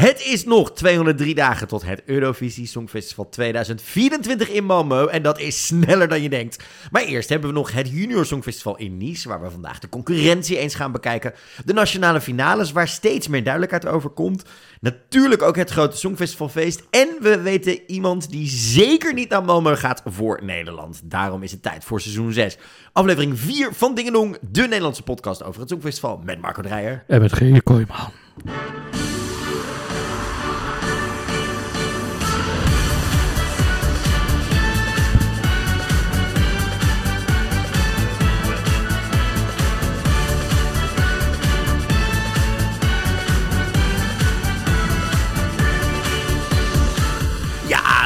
Het is nog 203 dagen tot het Eurovisie Songfestival 2024 in Malmö. En dat is sneller dan je denkt. Maar eerst hebben we nog het Junior Songfestival in Nice, waar we vandaag de concurrentie eens gaan bekijken. De nationale finales, waar steeds meer duidelijkheid over komt. Natuurlijk ook het grote Songfestivalfeest. En we weten iemand die zeker niet naar Malmö gaat voor Nederland. Daarom is het tijd voor seizoen 6. Aflevering 4 van Dingendong, de Nederlandse podcast over het Songfestival met Marco Dreyer. En met G. Kooijman.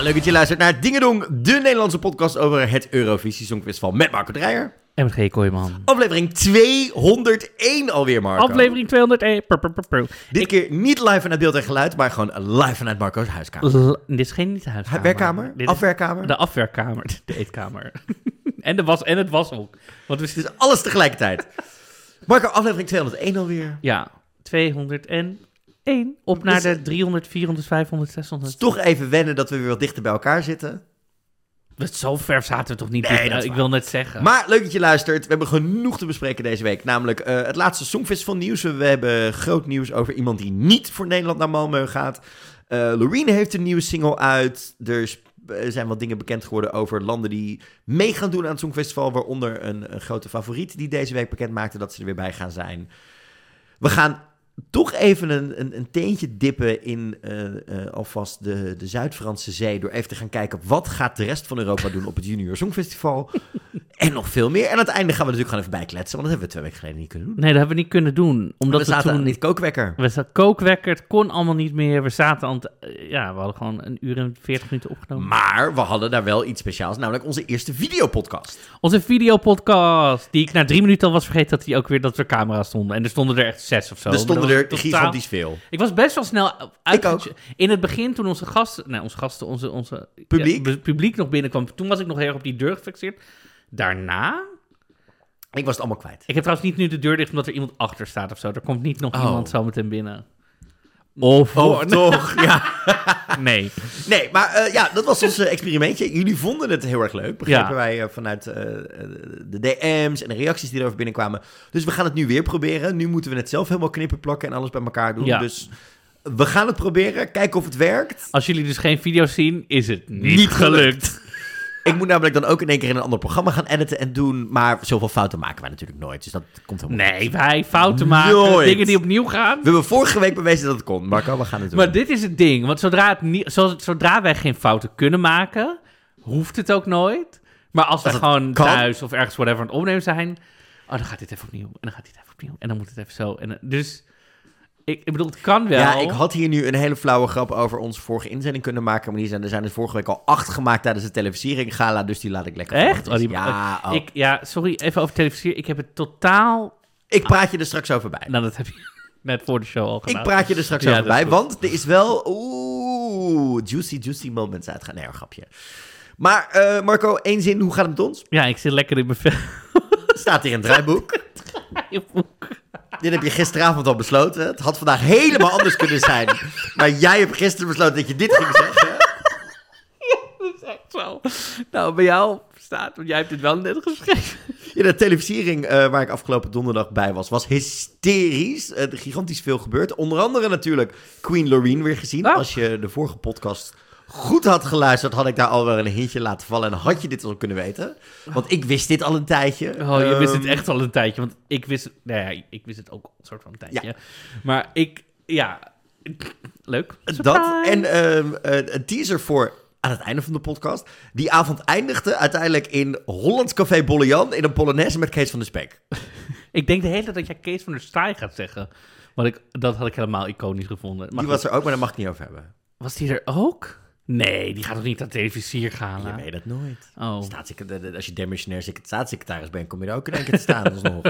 Leuk dat je luistert naar Dingedong, de Nederlandse podcast over het Eurovisie Songfestival met Marco Dreyer. En met G. Kooijman. Aflevering 201 alweer, Marco. Aflevering 201. Pur, pur, pur, pur. Dit keer niet live vanuit beeld en geluid, maar gewoon live vanuit Marco's huiskamer. L- Dit is geen niet de huiskamer. Werkkamer? Dit Afwerkkamer? De afwerkkamer. De eetkamer. en, de was, en het washok. Want we Het is alles tegelijkertijd. Marco, aflevering 201 alweer. Ja, 201. Op naar Dus- de 300, 400, 500, 600. Het is toch even wennen dat we weer wat dichter bij elkaar zitten. Wat Zo ver zaten we toch niet? Nee, dicht- dat is ik wil net zeggen. Maar leuk dat je luistert. We hebben genoeg te bespreken deze week. Namelijk eh, het laatste Songfestival nieuws. We hebben groot nieuws over iemand die niet voor Nederland naar Malmö gaat. Eh Loreen heeft een nieuwe single uit. Er er zijn wat dingen bekend geworden over landen die mee gaan doen aan het Songfestival. Waaronder een, een grote favoriet die deze week bekend maakte dat ze er weer bij gaan zijn. We gaan toch even een, een, een teentje dippen in eh, eh, alvast de, de Zuid-Franse zee. Door even te gaan kijken wat gaat de rest van Europa doen op het Junior Songfestival. en nog veel meer. En aan het einde gaan we natuurlijk gewoon even bijkletsen. Want dat hebben we twee weken geleden niet kunnen doen. Nee, dat hebben we niet kunnen doen. Omdat we we, zaten toen... niet kookwekker. We zaten kookwekker, het kon allemaal niet meer. We zaten aan het... Ja, we hadden gewoon een uur en 40 minuten opgenomen. Maar we hadden daar wel iets speciaals. Namelijk onze eerste videopodcast. Onze videopodcast, die ik na drie minuten al was vergeten dat, die ook weer, dat er camera's stonden. En er stonden er echt zes of zo. er stonden Totaal- gigantisch veel. Ik was best wel snel uit. Ik ook. In het begin, toen onze gasten, nee, onze gasten, onze, onze Publiek? ja, publiek nog binnenkwam, toen was ik nog heel erg op die deur gefixeerd. Daarna, Ik was het allemaal kwijt. ik heb trouwens niet nu de deur dicht omdat er iemand achter staat of zo. Er komt niet nog Oh. iemand zo meteen binnen. Of, Oh, toch? Ja. nee. Nee, maar eh, ja, dat was ons eh, experimentje. Jullie vonden het heel erg leuk. Begrepen Ja. wij eh, vanuit de DM's en de reacties die erover binnenkwamen. Dus we gaan het nu weer proberen. Nu moeten we het zelf helemaal knippen, plakken en alles bij elkaar doen. Ja. Dus we gaan het proberen. Kijken of het werkt. Als jullie dus geen video's zien, is het niet, Niet gelukt. Ik moet namelijk dan ook in één keer in een ander programma gaan editen en doen. Maar zoveel fouten maken wij natuurlijk nooit. Dus dat komt helemaal. Nee, wij fouten maken, Nooit. dingen die opnieuw gaan. We hebben vorige week bewezen dat het kon. Marco, we gaan het doen. Maar dit is het ding, want zodra, het niet, zo- zodra wij geen fouten kunnen maken, hoeft het ook nooit. Maar als we gewoon kan. thuis of ergens whatever aan het opnemen zijn, oh, dan gaat dit even opnieuw en dan gaat dit even opnieuw en dan moet het even zo. En, dan- dus ik, ik bedoel, het kan wel. Ja, ik had hier nu een hele flauwe grap over onze vorige inzending kunnen maken. Maar die zijn, er zijn er vorige week al acht gemaakt tijdens de televisiering gala. Dus die laat ik lekker. Echt? Dus Oh, die- ja, oh. Ik, ja, sorry, even over televisie. Ik heb het totaal. ik praat je er straks over bij. Nou, dat heb je net voor de show al gedaan. Ik praat je er straks Ja, over bij, goed. want er is wel oeh, juicy, juicy moments uitgaan. Nee, een grapje. Maar eh, Marco, één zin, hoe gaat het met ons? Ja, ik zit lekker in mijn vel. Staat hier een draaiboek. Dit heb je gisteravond al besloten. Het had vandaag helemaal anders kunnen zijn. Maar jij hebt gisteren besloten dat je dit ging zeggen. Dat is echt zo. Nou, bij jou staat, want jij hebt dit wel net geschreven. Ja, de televisiering eh, waar ik afgelopen donderdag bij was, was hysterisch. Er gigantisch veel gebeurd. Onder andere natuurlijk Queen Loreen weer gezien. Oh. Als je de vorige podcast goed had geluisterd, had ik daar al wel een hintje laten vallen. En had je dit al kunnen weten. Want ik wist dit al een tijdje. Oh, je wist het Ehm, echt al een tijdje. Want ik wist, nou ja, ik wist het ook een soort van een tijdje. Maar ik, ja, leuk. Dat en ehm, eh, een teaser voor aan het einde van de podcast. Die avond eindigde uiteindelijk in Hollands Café Bollejan in een Polonaise met Kees van de Spek. Ik denk de hele tijd dat jij Kees van der Staaij gaat zeggen. Want ik, dat had ik helemaal iconisch gevonden. Maar Die was er ook, maar daar mag ik niet over hebben. was die er ook? Nee, die gaat toch niet aan televisier gaan? Je weet het nooit. Oh. Als je demissionair secret- staatssecretaris bent, kom je er ook in één keer te staan. alsnog.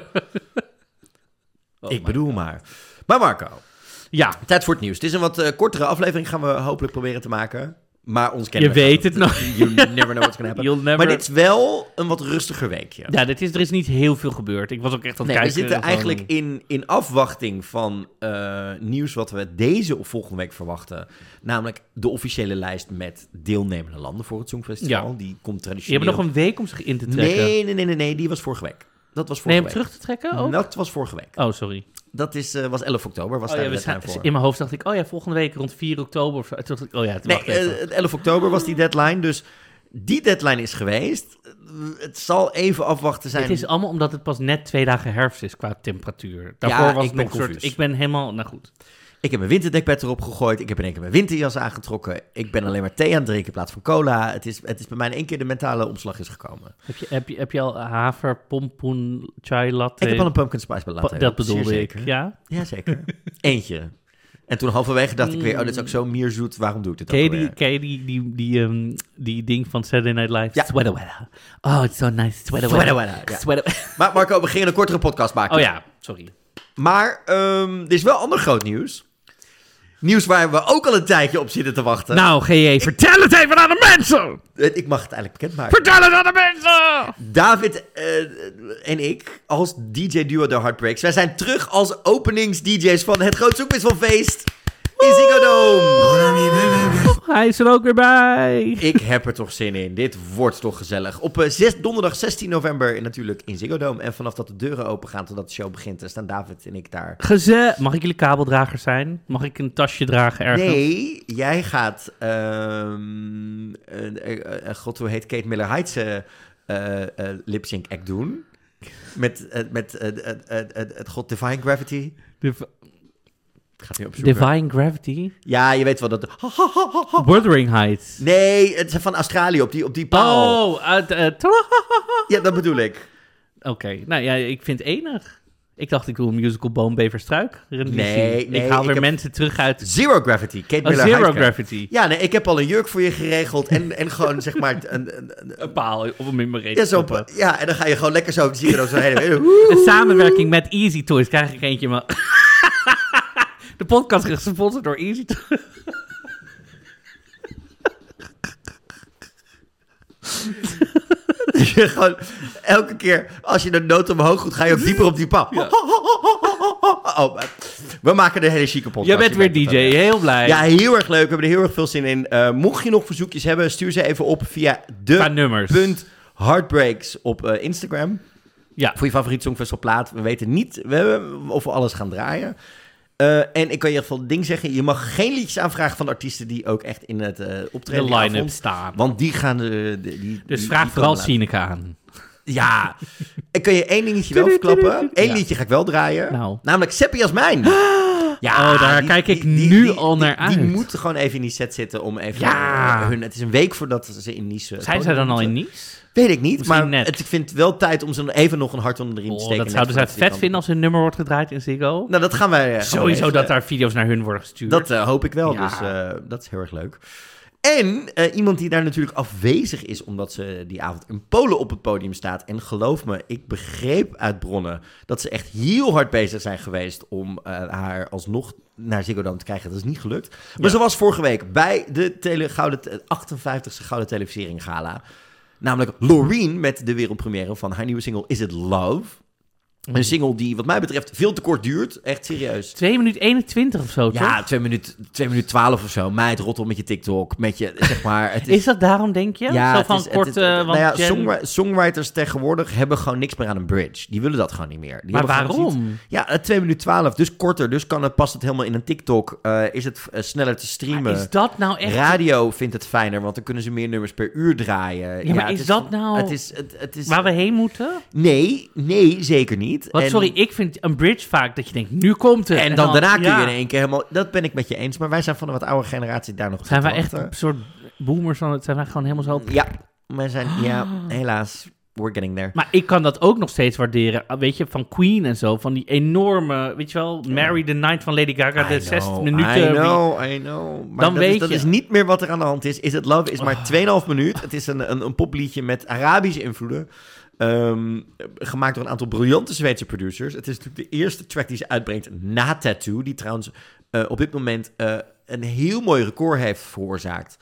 Oh ik bedoel maar. Maar Marco, Ja, tijd voor het nieuws. Het is een wat eh, kortere aflevering, gaan we hopelijk proberen te maken. Maar ons Je kennen we weet het nog. You never know what's gonna happen. Never... Maar dit is wel een wat rustiger weekje. Ja, dit is, er is niet heel veel gebeurd. Ik was ook echt aan het Nee, we zitten van- eigenlijk in, in afwachting van eh, nieuws wat we deze of volgende week verwachten. Namelijk de officiële lijst met deelnemende landen voor het Songfestival. Ja. Die komt Je traditioneel... hebt nog een week om zich in te trekken. Nee, nee, nee, nee, nee, die was vorige week. Dat was Nee, vorige om week. terug te trekken ook? Dat was vorige week. Oh, sorry. Dat is, eh, was 11 oktober, was Oh, daar ja, de voor. in mijn hoofd dacht ik, oh ja, volgende week rond 4 oktober of zo. Toen dacht ik, oh ja, Nee, even. eh, 11 oktober was die deadline, dus die deadline is geweest. Het zal even afwachten zijn. Het is allemaal omdat het pas net twee dagen herfst is qua temperatuur. Daarvoor Ja, was ik ben nog een soort... confused. Ik ben helemaal... Nou goed. Ik heb mijn winterdekbed erop gegooid. Ik heb in één keer mijn winterjas aangetrokken. Ik ben alleen maar thee aan het drinken in plaats van cola. Het is, het is bij mij in één keer de mentale omslag is gekomen. Heb je, heb je, heb je al haver, pompoen, chai latte? Ik heb al een pumpkin spice latte. Pa- Dat bedoelde ik, zeker. ja. Jazeker. Eentje. En toen halverwege dacht ik weer, oh, dit is ook zo mierzoet. Waarom doe ik dit Ken ook die, ken je die, die, die, ehm, die ding van Saturday Night Live? Ja. Sweater weather. Oh, it's so nice. Sweater Sweater weather. weather, ja. Sweater Maar Marco, we gingen een kortere podcast maken. Oh ja, sorry. Maar ehm, er is wel ander groot nieuws. Nieuws waar we ook al een tijdje op zitten te wachten. Nou, GJ, vertel het even aan de mensen! Eh, Ik mag het eigenlijk bekendmaken. Vertel het aan de mensen! David eh, en ik, als DJ-duo The Heartbreaks, wij zijn terug als openings-DJ's van het Groot Zoekwisselfeest in Ziggo Dome. Hij is er ook weer bij. Ik heb er toch zin in. Dit wordt toch gezellig. Op eh, zes, donderdag 16 november natuurlijk in Ziggo Dome. En vanaf dat de deuren open gaan totdat de show begint, eh, staan David en ik daar. Geze... Mag ik jullie kabeldrager zijn? Mag ik een tasje dragen ergens? Nee, jij gaat, ehm eh, eh, eh, god hoe heet Kate Miller Heights lip sync act doen. Met, met het god Divine Gravity. Div- Ik ga het nu opzoeken. Divine Gravity? Ja, je weet wel dat... Wuthering Heights. Nee, het is van Australië, op die, op die paal. Oh, uit... eh, Ja, dat bedoel ik. Oké, nou ja, ik vind het enig. Ik dacht, ik doe een musical Boom Beverstruik. renditie. Nee, nee, Ik haal ik weer heb- mensen terug uit... Zero Gravity. Kate Oh, Miller Zero. Gravity. Ja, nee, ik heb al een jurk voor je geregeld en, en gewoon zeg maar... Een, een, een- Een paal op een mijn ja, zo, ja, en dan ga je gewoon lekker zo zie je dan zo heen. en- Een samenwerking met Easy Toys krijg ik eentje, maar... De podcast is gesponsord door Easy. Je gewoon elke keer als je de noot omhoog doet, ga je ook dieper op die paal. Oh, we maken de hele chique podcast. Je bent Je weer DJ, heel blij. Ja, heel erg leuk. We hebben er heel erg veel zin in. Eh, mocht je nog verzoekjes hebben, stuur ze even op via de nummers. punt heartbreaks op eh, Instagram. Ja. Voor je favoriet Songfestival plaat. We weten niet we, of we alles gaan draaien. Eh, en ik kan je in ieder geval een ding zeggen. Je mag geen liedjes aanvragen van artiesten die ook echt in het eh De optreden line-up staan. Want die gaan... de die, die, Dus die- vraag die vooral. Sineke aan. Ja, ik kan je één dingetje wel verklappen. Eén Ja. liedje ga ik wel draaien. Nou. Namelijk Seppi Jasmijn. Oh, daar kijk ik nu al naar Die, uit. moeten gewoon even in die set zitten om even... Ja. eh, hun, het is een week voordat ze in Nice... Zijn zij dan al in Nice? Weet ik niet, Misschien maar net. het, ik vind het wel tijd om ze even nog een hart onder de riem te Oh, steken. dat net zouden zij voordat vet vinden als hun nummer wordt gedraaid in Ziggo. Nou, dat gaan wij... eh, gaan Sowieso dat regelen. daar video's naar hun worden gestuurd. Dat eh, hoop ik wel, Ja. dus eh, dat is heel erg leuk. En eh, iemand die daar natuurlijk afwezig is, omdat ze die avond in Polen op het podium staat. En geloof me, ik begreep uit bronnen dat ze echt heel hard bezig zijn geweest om eh, haar alsnog naar Ziggo Dome te krijgen. Dat is niet gelukt. Maar Ja. ze was vorige week bij de tele gouden, te- 58e Gouden Televisiering Gala. Namelijk Loreen met de wereldpremière van haar nieuwe single Is It Love. Een single die wat mij betreft veel te kort duurt. Echt serieus. 2 minuten 21 of zo, Ja, toch? 2 minuten, 2 minuten 12 of zo. Meid, rottel met je TikTok. Met je, zeg maar. Het is, Is dat daarom, denk je? zo het van het kort, eh, nou want ja, Jen- songwri- songwriters tegenwoordig hebben gewoon niks meer aan een bridge. Die willen dat gewoon niet meer. Die Maar waarom? Ja, eh, 2 minuten 12. Dus korter. Dus kan het, past het helemaal in een TikTok. Eh, is het eh, sneller te streamen. Maar is dat nou echt... Radio vindt het fijner, want dan kunnen ze meer nummers per uur draaien. Ja, maar het is dat nou Het is, het, het is, Waar we heen moeten? Nee, nee, zeker niet. Want En- sorry, ik vind een bridge vaak dat je denkt, nu komt het. En dan daarna kun je ja. in één keer helemaal... Dat ben ik met je eens. Maar wij zijn van een wat oude generatie daar nog Zijn wij echt een soort boomers van het? Zijn wij gewoon helemaal zo... Ja, wij zijn... Ja, Ah. helaas. We're getting there. Maar ik kan dat ook nog steeds waarderen. Weet je, van Queen en zo. Van die enorme, weet je wel, Mary the Night van Lady Gaga. De I 60 know, minuten. I know, I know. Maar Dan dat, weet is, dat je. is niet meer wat er aan de hand is. Is het Love is maar Oh. 2,5 minuut. Het is een, een, een popliedje met Arabische invloeden. Ehm, gemaakt door een aantal briljante Zweedse producers. Het is natuurlijk de eerste track die ze uitbrengt na Tattoo. Die trouwens eh, op dit moment eh, een heel mooi record heeft veroorzaakt.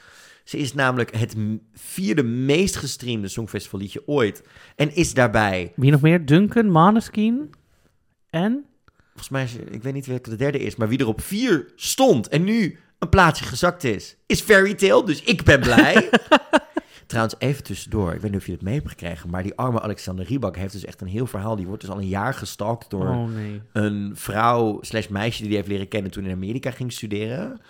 Ze is namelijk het vierde meest gestreamde Songfestival liedje ooit. En is daarbij, Wie nog meer? Duncan, Maneskin en... volgens mij, is- ik weet niet welke de derde is, maar wie er op vier stond en nu een plaatsje gezakt is, is Fairy Tale. Dus ik ben blij. Trouwens, even tussendoor, ik weet niet of je het mee hebt gekregen, maar die arme Alexander Rybak heeft dus echt een heel verhaal. Die wordt dus al een jaar gestalkt door Oh nee. een vrouw slash meisje die die heeft leren kennen toen in Amerika ging studeren.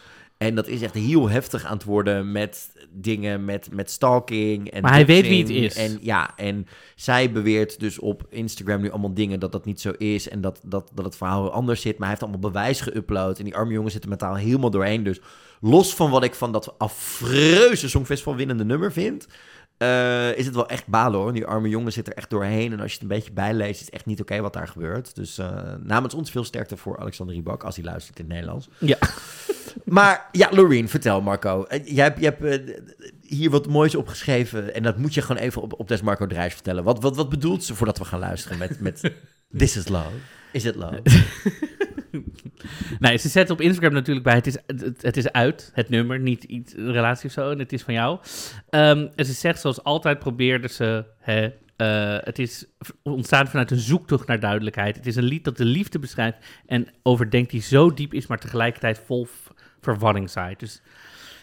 En dat is echt heel heftig aan het worden met dingen, met, met stalking en Maar hij weet wie het is. En ja, en zij beweert dus op Instagram nu allemaal dingen dat dat niet zo is en dat, dat, dat het verhaal anders zit. Maar hij heeft allemaal bewijs geüpload en die arme jongen zit er mentaal helemaal doorheen. Dus los van wat ik van dat affreuze Songfestival winnende nummer vind... eh, is het wel echt balen hoor. Die arme jongen zit er echt doorheen. En als je het een beetje bijleest, is het echt niet oké wat daar gebeurt. Dus eh, namens ons veel sterkte voor Alexander Rybak als hij luistert in het Nederlands. Ja. Maar ja, Loreen, vertel Marco. Eh, jij hebt, je hebt hier wat moois opgeschreven. En dat moet je gewoon even op, op Des Marco Drijs vertellen. Wat, wat, wat bedoelt ze voordat we gaan luisteren met, met This is Love? Is it love? Nee, ze zet op Instagram natuurlijk bij, het is, het, is uit, het nummer, niet iets, een relatie of zo, en het is van jou. Ehm, en ze zegt, zoals altijd probeerde ze, hè, eh, het is ontstaan vanuit een zoektocht naar duidelijkheid. Het is een lied dat de liefde beschrijft en overdenkt die zo diep is, maar tegelijkertijd vol verwarring zaait. Dus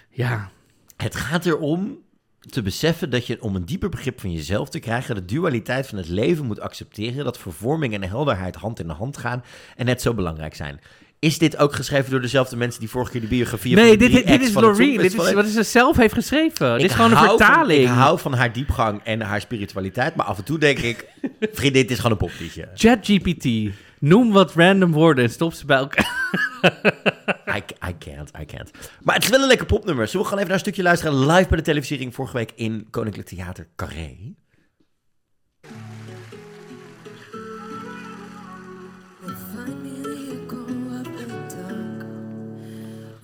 ja, Het gaat erom te beseffen dat je om een dieper begrip van jezelf te krijgen, de dualiteit van het leven moet accepteren, dat vervorming en helderheid hand in hand gaan en net zo belangrijk zijn. Is dit ook geschreven door dezelfde mensen die vorige keer de biografie nee, van de dit, dit is Loreen, dit is wat ze zelf heeft geschreven. dit is gewoon een van- vertaling. ik hou van haar diepgang en haar spiritualiteit, maar af en toe denk ik, vriendin, dit is gewoon een popliedje. ChatGPT, noem wat random woorden en stop ze bij elkaar. I, I can't, I can't. Maar het is wel een lekker popnummer. Zullen we gewoon even naar een stukje luisteren live bij de televisiering vorige week in Koninklijk Theater Carré?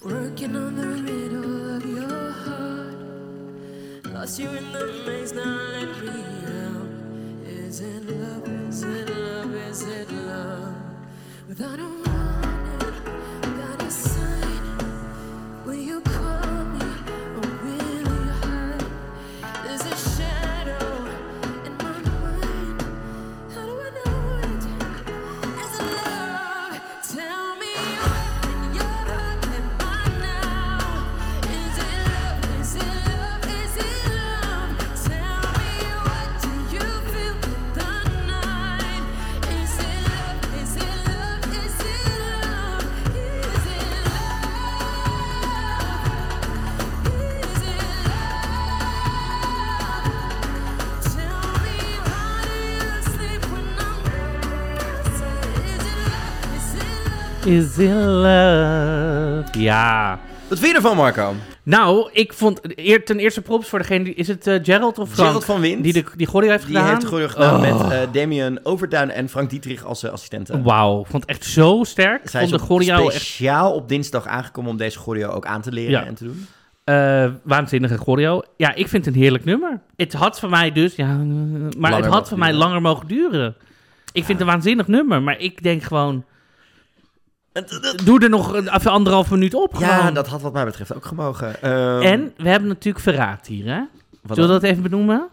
Working on the riddle of your heart. Lost you in the maze, now let me out. Is it love? Is it love? Is it love? Without a Is in love. Ja. Wat vind je ervan, Marco? Nou, ik vond eer, ten eerste props voor degene die is het eh, Gerald of Frank Gerald van Wind. die de die heeft Die gedaan. heeft het choreo gedaan Oh. met eh Damien Overduin en Frank Dietrich als eh, assistenten. Wauw, vond het echt zo sterk. Zij vond is de choreo echt speciaal op dinsdag aangekomen om deze choreo ook aan te leren Ja. en te doen. eh, waanzinnige choreo. Ja, ik vind het een heerlijk nummer. Het had van mij dus, ja, maar het had van mij langer mogen duren. Ik vind het een waanzinnig nummer, maar ik denk gewoon, doe er nog een, even anderhalf minuut op. Ja, gewoon. dat had wat mij betreft ook gemogen. Ehm, En we hebben natuurlijk verraad hier, hè? Zullen we dat even benoemen?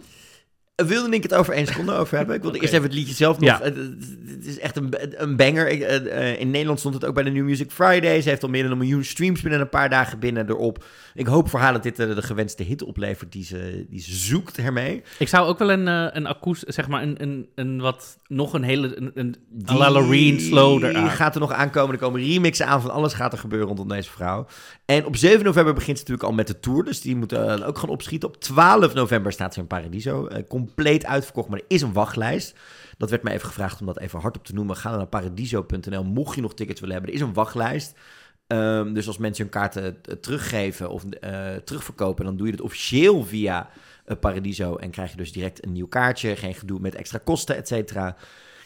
Wilde ik het over één seconde over hebben? Ik wilde eerst even het liedje zelf nog. Ja. Het, is echt een, een banger. Ik, eh, eh, in Nederland stond het ook bij de New Music Friday. Ze heeft al meer dan een miljoen streams binnen een paar dagen binnen erop. Ik hoop voor haar dat dit eh, de gewenste hit oplevert die ze, die ze zoekt ermee. Ik zou ook wel een, eh een akoest, zeg maar, een, een, een wat, nog een hele, een, een Die Loreen slow eraan. gaat er nog aankomen. Er komen remixen aan van alles gaat er gebeuren rondom deze vrouw. En op 7 november begint ze natuurlijk al met de tour. Dus die moeten eh, ook gaan opschieten. Op 12 november staat ze in Paradiso. Eh, compleet uitverkocht, maar er is een wachtlijst. Dat werd mij even gevraagd om dat even hardop te noemen. Ga naar paradiso.nl mocht je nog tickets willen hebben. Er is een wachtlijst. Ehm, dus als mensen hun kaarten eh, teruggeven of eh, terugverkopen, dan doe je het officieel via eh, Paradiso. En krijg je dus direct een nieuw kaartje. Geen gedoe met extra kosten, et cetera.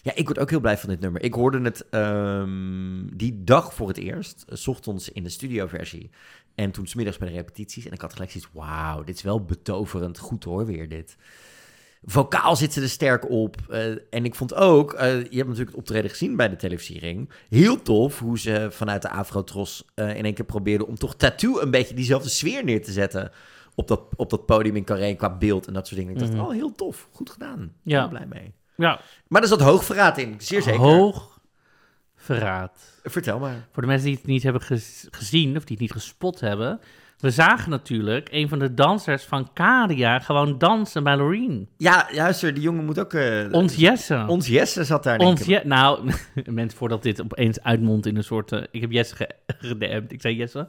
Ja, ik word ook heel blij van dit nummer. Ik hoorde het ehm, die dag voor het eerst, 's ochtends in de studioversie. En toen smiddags bij de repetities. En ik had gelijk zoiets, wauw, dit is wel betoverend. Goed hoor, weer dit. Vokaal zit ze er sterk op. eh, en ik vond ook, eh, je hebt natuurlijk het optreden gezien bij de televisiering. Heel tof hoe ze vanuit de Afrotros eh in één keer probeerde om toch tattoo een beetje diezelfde sfeer neer te zetten op dat, op dat podium in Carré qua beeld en dat soort dingen. Ik dacht, Mhm. oh, heel tof. Goed gedaan. Ja. Heel blij mee. Ja, Maar er zat hoogverraad in, zeer zeker. hoog verraad. Vertel maar. Voor de mensen die het niet hebben gez- gezien of die het niet gespot hebben. We zagen natuurlijk een van de dansers van Kadia gewoon dansen bij Loreen. Ja, juist, die jongen moet ook... eh, Ons Jesse. ons Jesse zat daar, Ons. Je nou, mensen voordat dit opeens uitmondt in een soort... eh, ik heb Jesse ge- gedm'd. Ik zei, Jesse,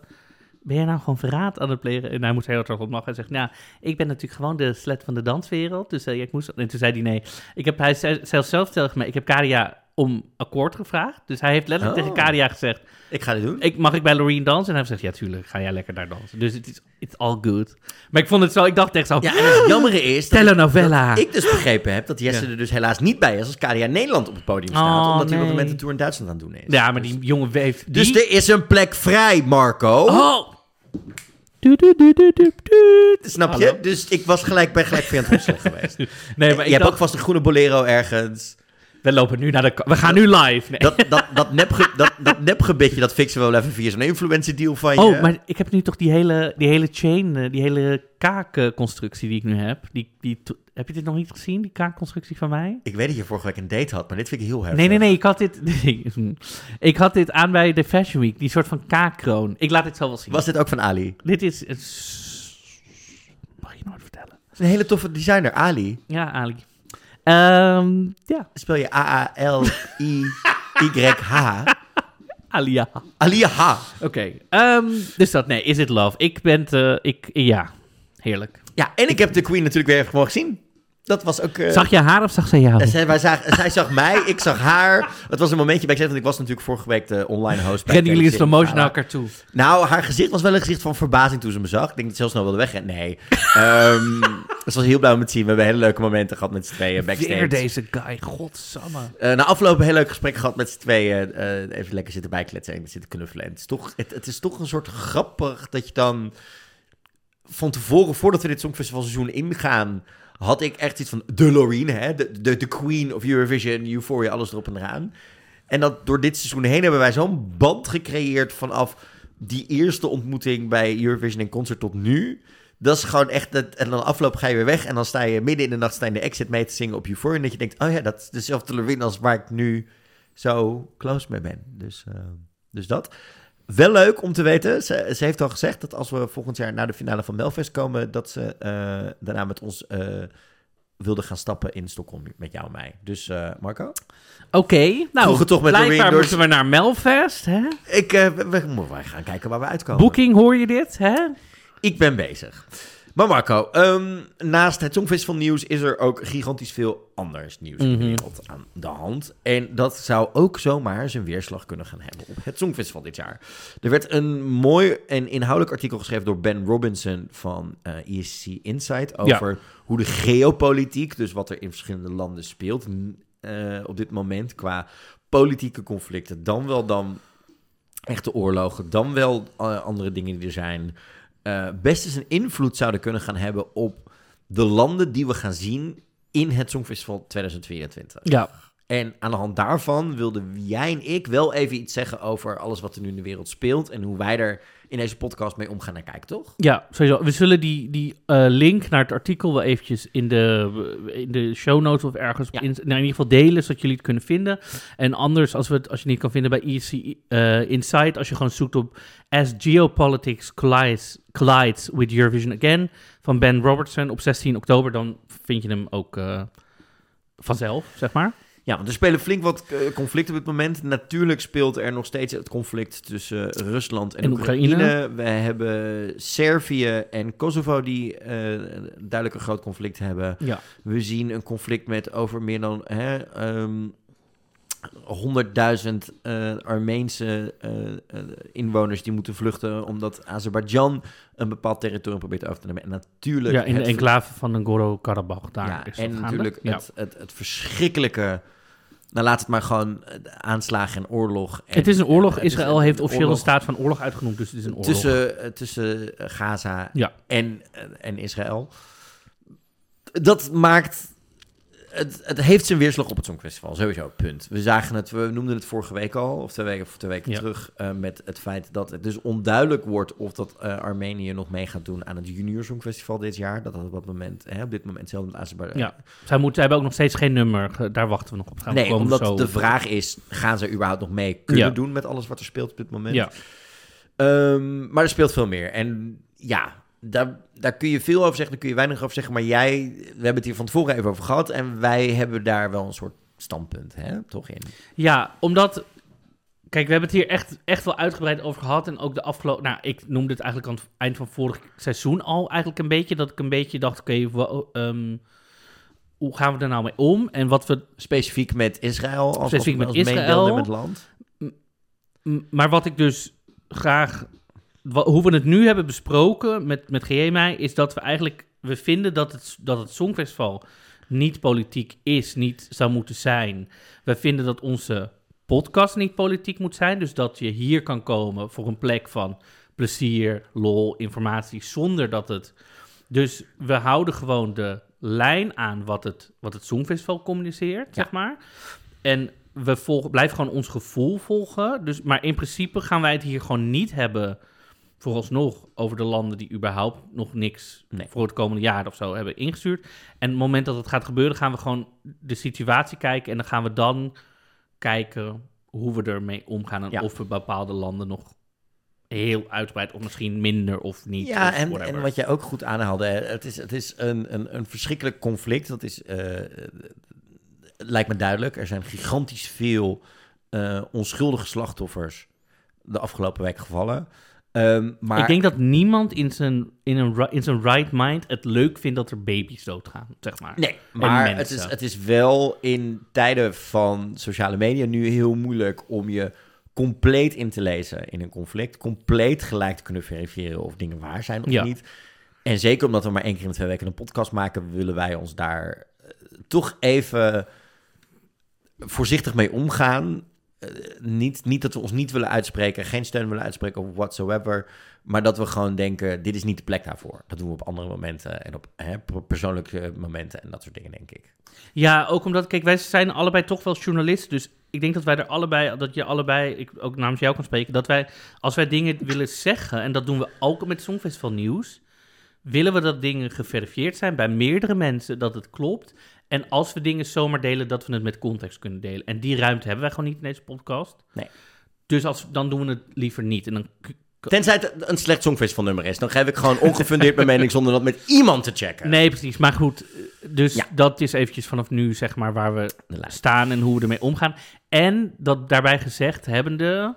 ben jij nou gewoon verraad aan het plegen? En hij moest heel erg op lachen. Hij zegt, nou, ik ben natuurlijk gewoon de slet van de danswereld. Dus ja, ik moest... En toen zei hij nee. Ik heb, hij zei zelfs zelf tegen mij, ik heb Kadia om akkoord gevraagd. Dus hij heeft letterlijk Oh. tegen Kadia gezegd, Ik ga dit doen. ik, mag ik bij Loreen dansen? En hij heeft gezegd, ja, tuurlijk, ga jij lekker daar dansen. Dus het is it's all good. Maar ik vond het zo, ik dacht echt zo, Ja, en het jammere is... dat- telenovela. dat ik dus begrepen heb dat Jesse Ja. er dus helaas niet bij is als KDA Nederland op het podium staat. Oh, omdat hij op moment de tour in Duitsland aan het doen is. Ja, maar Dus- die jongen weeft... Die... Dus er is een plek vrij, Marco. Oh! Du, du, du, du, du, du. Snap je? Hallo. Dus ik was gelijk bij gelijk Rossel geweest. Nee, maar je ik hebt dacht, ook vast een groene bolero ergens. We lopen nu naar de... We gaan nu live. Nee. Dat, dat, dat, nepge, dat, dat nepgebitje, dat fixen we wel even via zo'n influencer deal van je. Oh, maar ik heb nu toch die hele, die hele chain, eh, die hele kaakconstructie die ik nu heb. Die, die, heb je dit nog niet gezien, die kaakconstructie van mij? Ik weet dat je vorige week een date had, maar dit vind ik heel heftig. Nee, nee, nee, ik had dit... ik had dit aan bij de Fashion Week, die soort van kaakkroon. Ik laat dit zo wel zien. Was dit ook van Ali? Dit is... Mag je nooit vertellen. Een hele toffe designer, Ali. Ja, Ali. Ehm, ja, Spel je A-A-L-I-Y-H. Alia. Ali H. Oké, ehm, dus dat, nee, Is It Love? Ik ben, te, ik, ja, heerlijk. Ja, en ik heb de Queen natuurlijk weer even gewoon gezien. Dat was ook... eh, Zag je haar of zag ze jou? en zij, wij zagen, zij zag mij, ik zag haar. Het was een momentje bij ik zei, want ik was natuurlijk vorige week de online host. bij Rennen jullie in slow motion naar elkaar toe? Nou, haar gezicht was wel een gezicht van verbazing toen ze me zag. Ik denk dat ze heel snel wilde wegrennen. Nee. Ehm ze was heel blij om het te zien. We hebben hele leuke momenten gehad met z'n tweeën backstage. Weer deze guy, godsamme. Eh, na afloop een heel leuk gesprek gehad met z'n tweeën. eh, even lekker zitten bijkletsen en zitten knuffelen. En het, is toch, het, het is toch een soort grappig dat je dan... Van tevoren, voordat we dit Songfestivalseizoen ingaan... had ik echt iets van de Loreen, hè? De, de, queen of Eurovision, Euphoria, alles erop en eraan. En dat door dit seizoen heen hebben wij zo'n band gecreëerd... vanaf die eerste ontmoeting bij Eurovision en Concert tot nu... Dat is gewoon echt... Dat, en dan afloop ga je weer weg... en dan sta je midden in de nacht sta je de exit mee te zingen op Euphoria... en dat je denkt, oh ja, dat is dezelfde Loreen als waar ik nu zo close mee ben. Dus, eh, dus dat. Wel leuk om te weten. Ze, ze heeft al gezegd dat als we volgend jaar naar de finale van Melfest komen, dat ze eh, daarna met ons eh, wilde gaan stappen in Stockholm met jou en mij. Dus eh, Marco? Oké, nou, Vroeger toch met blijkbaar moeten we naar Melfest, hè? Ik, we, we moeten maar gaan kijken waar we uitkomen. Booking, hoor je dit, hè? Ik ben bezig. Maar Marco, ehm, naast het Songfestival nieuws is er ook gigantisch veel anders nieuws in de Mhm. wereld aan de hand. En dat zou ook zomaar zijn weerslag kunnen gaan hebben op het Songfestival dit jaar. Er werd een mooi en inhoudelijk artikel geschreven door Ben Robinson van ESC Insight over hoe de geopolitiek, dus wat er in verschillende landen speelt eh, op dit moment qua politieke conflicten, dan wel dan echte oorlogen, dan wel eh, andere dingen die er zijn, eh, best eens een invloed zouden kunnen gaan hebben op de landen die we gaan zien in het Songfestival 2024. Ja. En aan de hand daarvan wilden jij en ik wel even iets zeggen over alles wat er nu in de wereld speelt en hoe wij er in deze podcast mee omgaan en kijken, toch? Ja, sowieso. We zullen die, die eh, link naar het artikel wel eventjes in de, in de show notes of ergens Ja. in, nou, in ieder geval delen, zodat jullie het kunnen vinden. En anders, als, we het, als je het niet kan vinden bij EC eh, Insight, als je gewoon zoekt op As Geopolitics Collides, collides with Eurovision Again van Ben Robertson op 16 oktober, dan vind je hem ook eh, vanzelf, zeg maar. Ja, want er spelen flink wat eh, conflicten op dit moment. Natuurlijk speelt er nog steeds het conflict tussen Rusland en, En Oekraïne. Oekraïne. We hebben Servië en Kosovo die eh, duidelijk een groot conflict hebben. Ja. We zien een conflict met over meer dan hè, ehm, 100.000 eh, Armeense eh, eh, inwoners die moeten vluchten omdat Azerbeidzjan een bepaald territorium probeert over te nemen. En natuurlijk Ja, in de het enclave van Nagorno-Karabakh. Daar ja, is dat en natuurlijk Ja. het, het, het verschrikkelijke... Nou, laat het maar gewoon eh, aanslagen en oorlog. En, het is een oorlog. en is Israël heeft officieel een staat van oorlog uitgenoemd, dus het is een oorlog. Tussen, eh, tussen eh, Gaza Ja. en, eh, en Israël. Dat maakt het, het heeft zijn weerslag op het Songfestival, sowieso, punt. We zagen het, we noemden het vorige week al, of twee weken, of twee weken Ja. terug, eh, met het feit dat het dus onduidelijk wordt of dat eh, Armenië nog mee gaat doen aan het Junior Songfestival dit jaar. Dat dat op, dat moment, hè, op dit moment hetzelfde met Azerbeidzjan. Ja. Zij moeten, hebben ook nog steeds geen nummer. Daar wachten we nog op. Gaan Nee, komen omdat zo de vraag is, gaan ze überhaupt nog mee kunnen Ja. doen met alles wat er speelt op dit moment? Ja. Ehm, maar er speelt veel meer. En ja, daar, daar kun je veel over zeggen, daar kun je weinig over zeggen. Maar jij, we hebben het hier van tevoren even over gehad. En wij hebben daar wel een soort standpunt, hè, toch in? Ja, omdat... Kijk, we hebben het hier echt, echt wel uitgebreid over gehad. En ook de afgelopen... Nou, ik noemde het eigenlijk aan het eind van vorig seizoen al eigenlijk een beetje. Dat ik een beetje dacht, oké, ehm, hoe gaan we er nou mee om? En wat we... Specifiek met Israël als, Specifiek met als Israël. meedeelnemend land. Maar wat ik dus graag... hoe we het nu hebben besproken met, met is dat we eigenlijk... We vinden dat het, dat het Songfestival niet politiek is, niet zou moeten zijn. We vinden dat onze podcast niet politiek moet zijn. Dus dat je hier kan komen voor een plek van plezier, lol, informatie, zonder dat het... Dus we houden gewoon de lijn aan wat het, wat het Songfestival communiceert, Ja. zeg maar. En we volgen, blijven gewoon ons gevoel volgen. Dus, maar in principe gaan wij het hier gewoon niet hebben, vooralsnog, over de landen die überhaupt nog niks Nee. voor het komende jaar of zo hebben ingestuurd. En het moment dat het gaat gebeuren, gaan we gewoon de situatie kijken. En dan gaan we dan kijken hoe we ermee omgaan. En Ja. of we bepaalde landen nog heel uitgebreid of misschien minder of niet. Ja, of en, wat jij ook goed aanhaalde, het is, het is een, een, een verschrikkelijk conflict. Dat is, eh, lijkt me duidelijk. Er zijn gigantisch veel eh, onschuldige slachtoffers de afgelopen week gevallen. Ehm, maar Ik denk dat niemand in zijn, in, een, in zijn right mind het leuk vindt dat er baby's doodgaan, zeg maar. Nee, maar het is, het is wel in tijden van sociale media nu heel moeilijk om je compleet in te lezen in een conflict. Compleet gelijk te kunnen verifiëren of dingen waar zijn of Ja. niet. En zeker omdat we maar één keer in twee weken een podcast maken, willen wij ons daar eh, toch even voorzichtig mee omgaan. Eh, niet, niet dat we ons niet willen uitspreken, geen steun willen uitspreken whatsoever. Maar dat we gewoon denken, dit is niet de plek daarvoor. Dat doen we op andere momenten en op hè, persoonlijke momenten en dat soort dingen, denk ik. Ja, ook omdat, kijk, wij zijn allebei toch wel journalisten. Dus ik denk dat wij er allebei, dat je allebei, ik ook namens jou kan spreken, dat wij, als wij dingen willen zeggen, en dat doen we ook met Songfestival Nieuws, willen we dat dingen geverifieerd zijn bij meerdere mensen, dat het klopt. En als we dingen zomaar delen, dat we het met context kunnen delen. En die ruimte hebben wij gewoon niet in deze podcast. Nee. Dus als, dan doen we het liever niet. En dan Tenzij het een slecht songfestival nummer is. Dan geef ik gewoon ongefundeerd mijn mening zonder dat met iemand te checken. Nee, precies. Maar goed, dus Ja. dat is eventjes vanaf nu zeg maar waar we staan en hoe we ermee omgaan. En dat daarbij gezegd hebbende,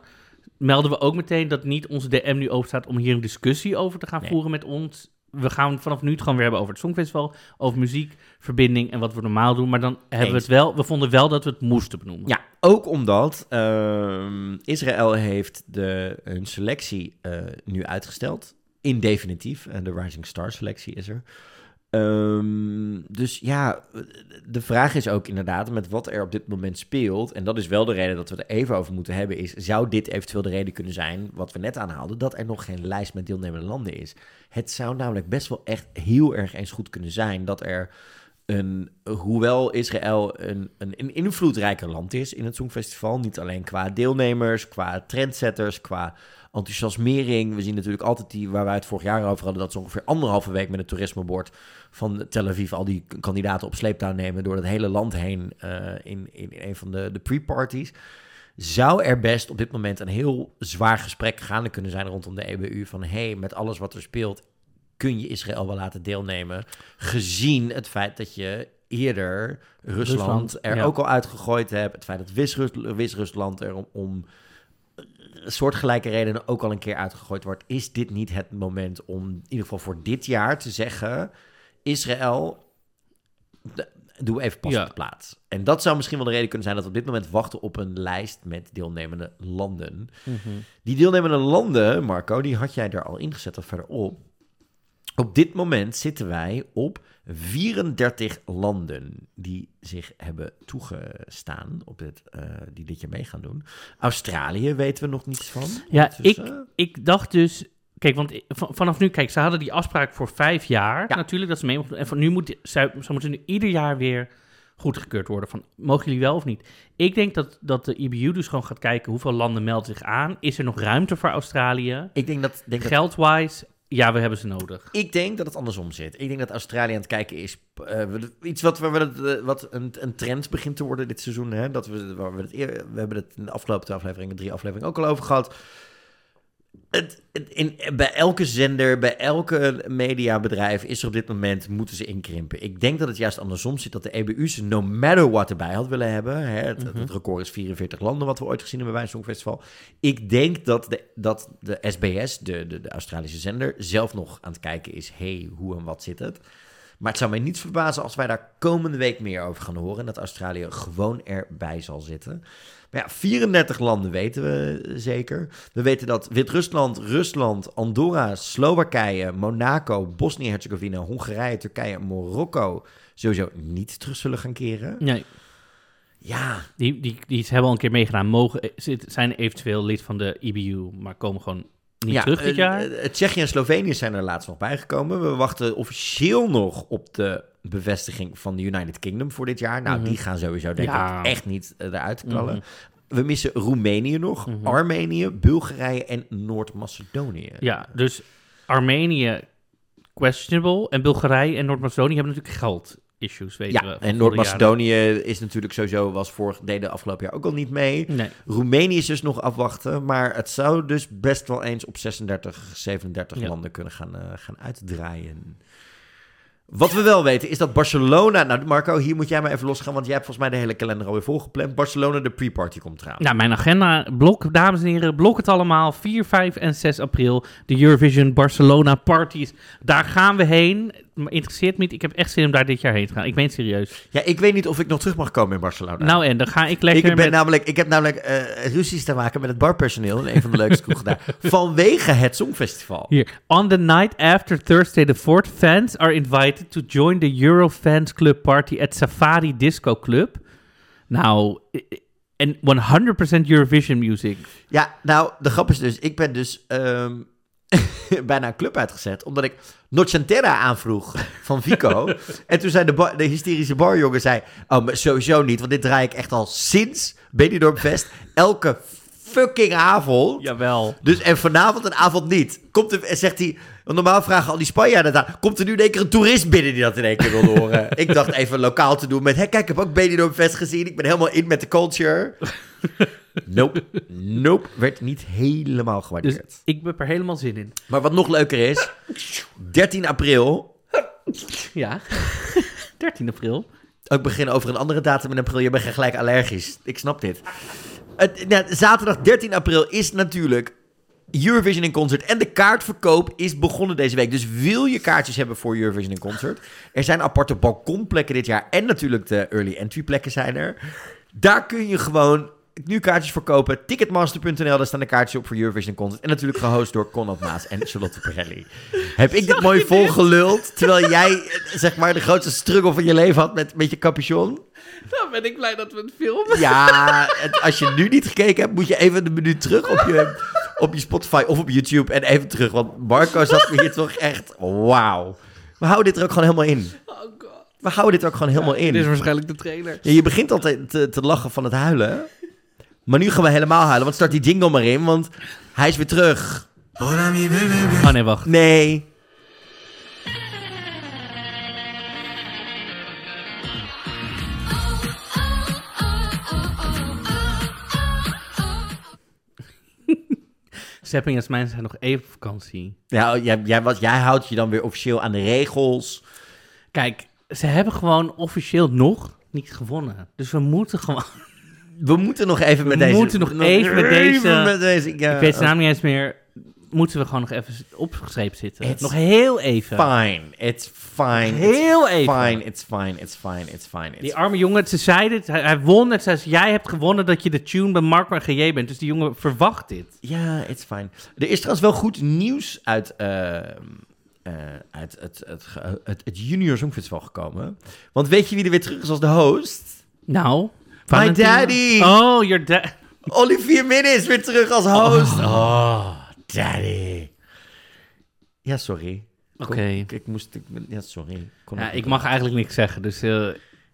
melden we ook meteen dat niet onze DM nu open staat om hier een discussie over te gaan Nee. voeren met ons. We gaan vanaf nu het gewoon weer hebben over het Songfestival, over muziek, verbinding en wat we normaal doen. Maar dan hebben we het wel, we vonden wel dat we het moesten benoemen. Ja, ook omdat ehm, Israël heeft de, hun selectie eh, nu uitgesteld. In definitief. En de Rising Star selectie is er. Ehm, dus ja, de vraag is ook inderdaad met wat er op dit moment speelt. En dat is wel de reden dat we er even over moeten hebben. Is, zou dit eventueel de reden kunnen zijn, wat we net aanhaalden, dat er nog geen lijst met deelnemende landen is? Het zou namelijk best wel echt heel erg eens goed kunnen zijn dat er een, hoewel Israël een, een, een invloedrijker land is in het Songfestival, niet alleen qua deelnemers, qua trendsetters, qua enthousiasmering. We zien natuurlijk altijd die, waar wij het vorig jaar over hadden, dat ze ongeveer anderhalve week met het toerismebord van Tel Aviv al die kandidaten op sleeptouw nemen door het hele land heen eh, in, in een van de, de pre-parties. Zou er best op dit moment een heel zwaar gesprek gaande kunnen zijn rondom de EBU van hey, met alles wat er speelt, kun je Israël wel laten deelnemen, gezien het feit dat je eerder Rusland, Rusland, er ja. ook al uitgegooid hebt, het feit dat Wit-Rusland er om, om soortgelijke redenen ook al een keer uitgegooid wordt, is dit niet het moment om in ieder geval voor dit jaar te zeggen, Israël, doe even pas Ja. op de plaats. En dat zou misschien wel de reden kunnen zijn dat we op dit moment wachten op een lijst met deelnemende landen. Mhm. Die deelnemende landen, Marco, die had jij er al ingezet of verderop. Op dit moment zitten wij op 34 landen die zich hebben toegestaan, op dit, eh, die dit jaar mee gaan doen. Australië weten we nog niets van. Ja, ondertussen. Ik dacht dus, kijk, want vanaf nu, kijk, ze hadden die afspraak voor vijf jaar Ja. natuurlijk, dat ze mee mochten. En van nu moet, ze, ze moeten nu ieder jaar weer goedgekeurd worden. Van, mogen jullie wel of niet? Ik denk dat, dat de IBU dus gewoon gaat kijken hoeveel landen melden zich aan. Is er nog ruimte voor Australië? Ik denk dat, denk dat Geldwise, ja, we hebben ze nodig. Ik denk dat het andersom zit. Ik denk dat Australië aan het kijken is. eh, iets wat, we eh, wat een, een trend begint te worden dit seizoen. Hè? Dat we, we hebben het in de afgelopen twee afleveringen, drie afleveringen ook al over gehad. Het, het- in, bij elke zender, bij elke mediabedrijf is er op dit moment, moeten ze inkrimpen. Ik denk dat het juist andersom zit, dat de EBU's no matter what erbij had willen hebben. Hè? Het, Mhm. het record is 44 landen, wat we ooit gezien hebben bij een Songfestival. Ik denk dat de, dat de SBS, de, de, de Australische zender, zelf nog aan het kijken is, hey, hoe en wat zit het? Maar het zou mij niet verbazen als wij daar komende week meer over gaan horen. En dat Australië gewoon erbij zal zitten. Maar ja, 34 landen weten we zeker. We weten dat Wit-Rusland, Rusland, Andorra, Slowakije, Monaco, Bosnië-Herzegovina, Hongarije, Turkije en Marokko sowieso niet terug zullen gaan keren. Nee, Ja, die, die, die hebben al een keer meegedaan. Mogen, eh, zijn eventueel lid van de IBU, maar komen gewoon niet ja, terug dit eh, jaar. eh, Tsjechië en Slovenië zijn er laatst nog bijgekomen. We wachten officieel nog op de bevestiging van de United Kingdom voor dit jaar. Nou, Mhm. die gaan sowieso denk Ja. ik echt niet eh, eruit knallen. Mhm. We missen Roemenië nog, Mhm. Armenië, Bulgarije en Noord-Macedonië. Ja, dus Armenië questionable en Bulgarije en Noord-Macedonië hebben natuurlijk weten we. Ja, en Noord-Macedonië is natuurlijk sowieso, was vorig, deden afgelopen jaar ook al niet mee. Nee. Roemenië is dus nog afwachten, maar het zou dus best wel eens op 36, 37 Ja. landen kunnen gaan, eh, gaan uitdraaien. Wat we wel weten is dat Barcelona... Nou, Marco, hier moet jij maar even losgaan, want jij hebt volgens mij de hele kalender alweer volgepland. Barcelona, de pre-party komt eraan. Nou, mijn agenda, blok, dames en heren, blok het allemaal. 4, 5 en 6 april, de Eurovision Barcelona parties. Daar gaan we heen. Interesseert me niet, ik heb echt zin om daar dit jaar heen te gaan. Ik meen het serieus. Ja, ik weet niet of ik nog terug mag komen in Barcelona. Nou en, dan ga ik lekker ik, ben met... namelijk, ik heb namelijk eh ruzies te maken met het barpersoneel in een van de leukste kroegen daar. Vanwege het Songfestival. Hier. On the night after Thursday the 4th, fans are invited to join the Eurofans Club party at Safari Disco Club. Nou, en 100% Eurovision music. Ja, nou, de grap is dus, ik ben dus ehm, bijna een club uitgezet, omdat ik Nocentera aanvroeg van Vico. en toen zei de, bar- de hysterische barjongen, zei, oh, maar sowieso niet, want dit draai ik echt al sinds Benidorm Fest, elke fucking avond. Jawel. Dus en vanavond een avond niet. Komt er, en zegt hij, want normaal vragen al die Spanjaarden daar, komt er nu in één keer een toerist binnen die dat in één keer wil horen? ik dacht even lokaal te doen met, hé kijk, ik heb ook Benidorm Fest gezien, ik ben helemaal in met de culture. nope, nope, werd niet helemaal Dus gewaardeerd. ik heb er helemaal zin in. Maar wat nog leuker is, 13 april, Ja. 13 april. ook beginnen over een andere datum in april, je bent gelijk allergisch. Ik snap dit. Het, nou, zaterdag 13 april is natuurlijk Eurovision in Concert. En de kaartverkoop is begonnen deze week. Dus wil je kaartjes hebben voor Eurovision in Concert? Er zijn aparte balkonplekken dit jaar. En natuurlijk de early entry plekken zijn er. Daar kun je gewoon nu kaartjes verkopen. Ticketmaster.nl, daar staan de kaartjes op voor Eurovision in Concert. En natuurlijk gehost door Conrad Maas en Charlotte Perelli. Heb ik dit mooi volgeluld, terwijl jij zeg maar de grootste struggle van je leven had met, met je capuchon? Dan ben ik blij dat we het filmen. Ja, als je nu niet gekeken hebt, moet je even een minuut terug op je, op je Spotify of op YouTube en even terug. Want Marco zat me hier toch echt, wauw. We houden dit er ook gewoon helemaal in. Oh god. We houden dit er ook gewoon helemaal in. Dit is waarschijnlijk de trailer. Ja, je begint altijd te, te lachen van het huilen. Maar nu gaan we helemaal huilen, want start die jingle maar in, want hij is weer terug. Oh nee, wacht. Nee. Sepp en Jasmijn zijn nog even op vakantie. Ja, jij, jij, was, jij houdt je dan weer officieel aan de regels. Kijk, ze hebben gewoon officieel nog niet gewonnen. Dus we moeten gewoon... We moeten nog even met We deze... moeten nog even met deze- met deze ja, ik weet zijn naam niet eens meer. Moeten we gewoon nog even opgeschreven zitten. It's nog heel even. Fine, it's fine. Heel it's even. Fine, it's fine, it's fine, it's fine. It's Die arme jongen, ze zeiden het, hij, hij won het. Ze zei, jij hebt gewonnen dat je de tune bij Mark en GJ bent. Dus die jongen verwacht dit. Ja, it's fine. Er is trouwens wel goed nieuws uit, eh, eh, uit het, het, het, het Junior Songfestival gekomen. Want weet je wie er weer terug is als de host? Nou. My daddy. Oh, your dad. Olivier Minne is weer terug als host. Oh, daddy. Ja, sorry. Oké. Ik, ik moest... Ik, ja, sorry. Kon Ja, ik mag eigenlijk niks zeggen. Dus eh,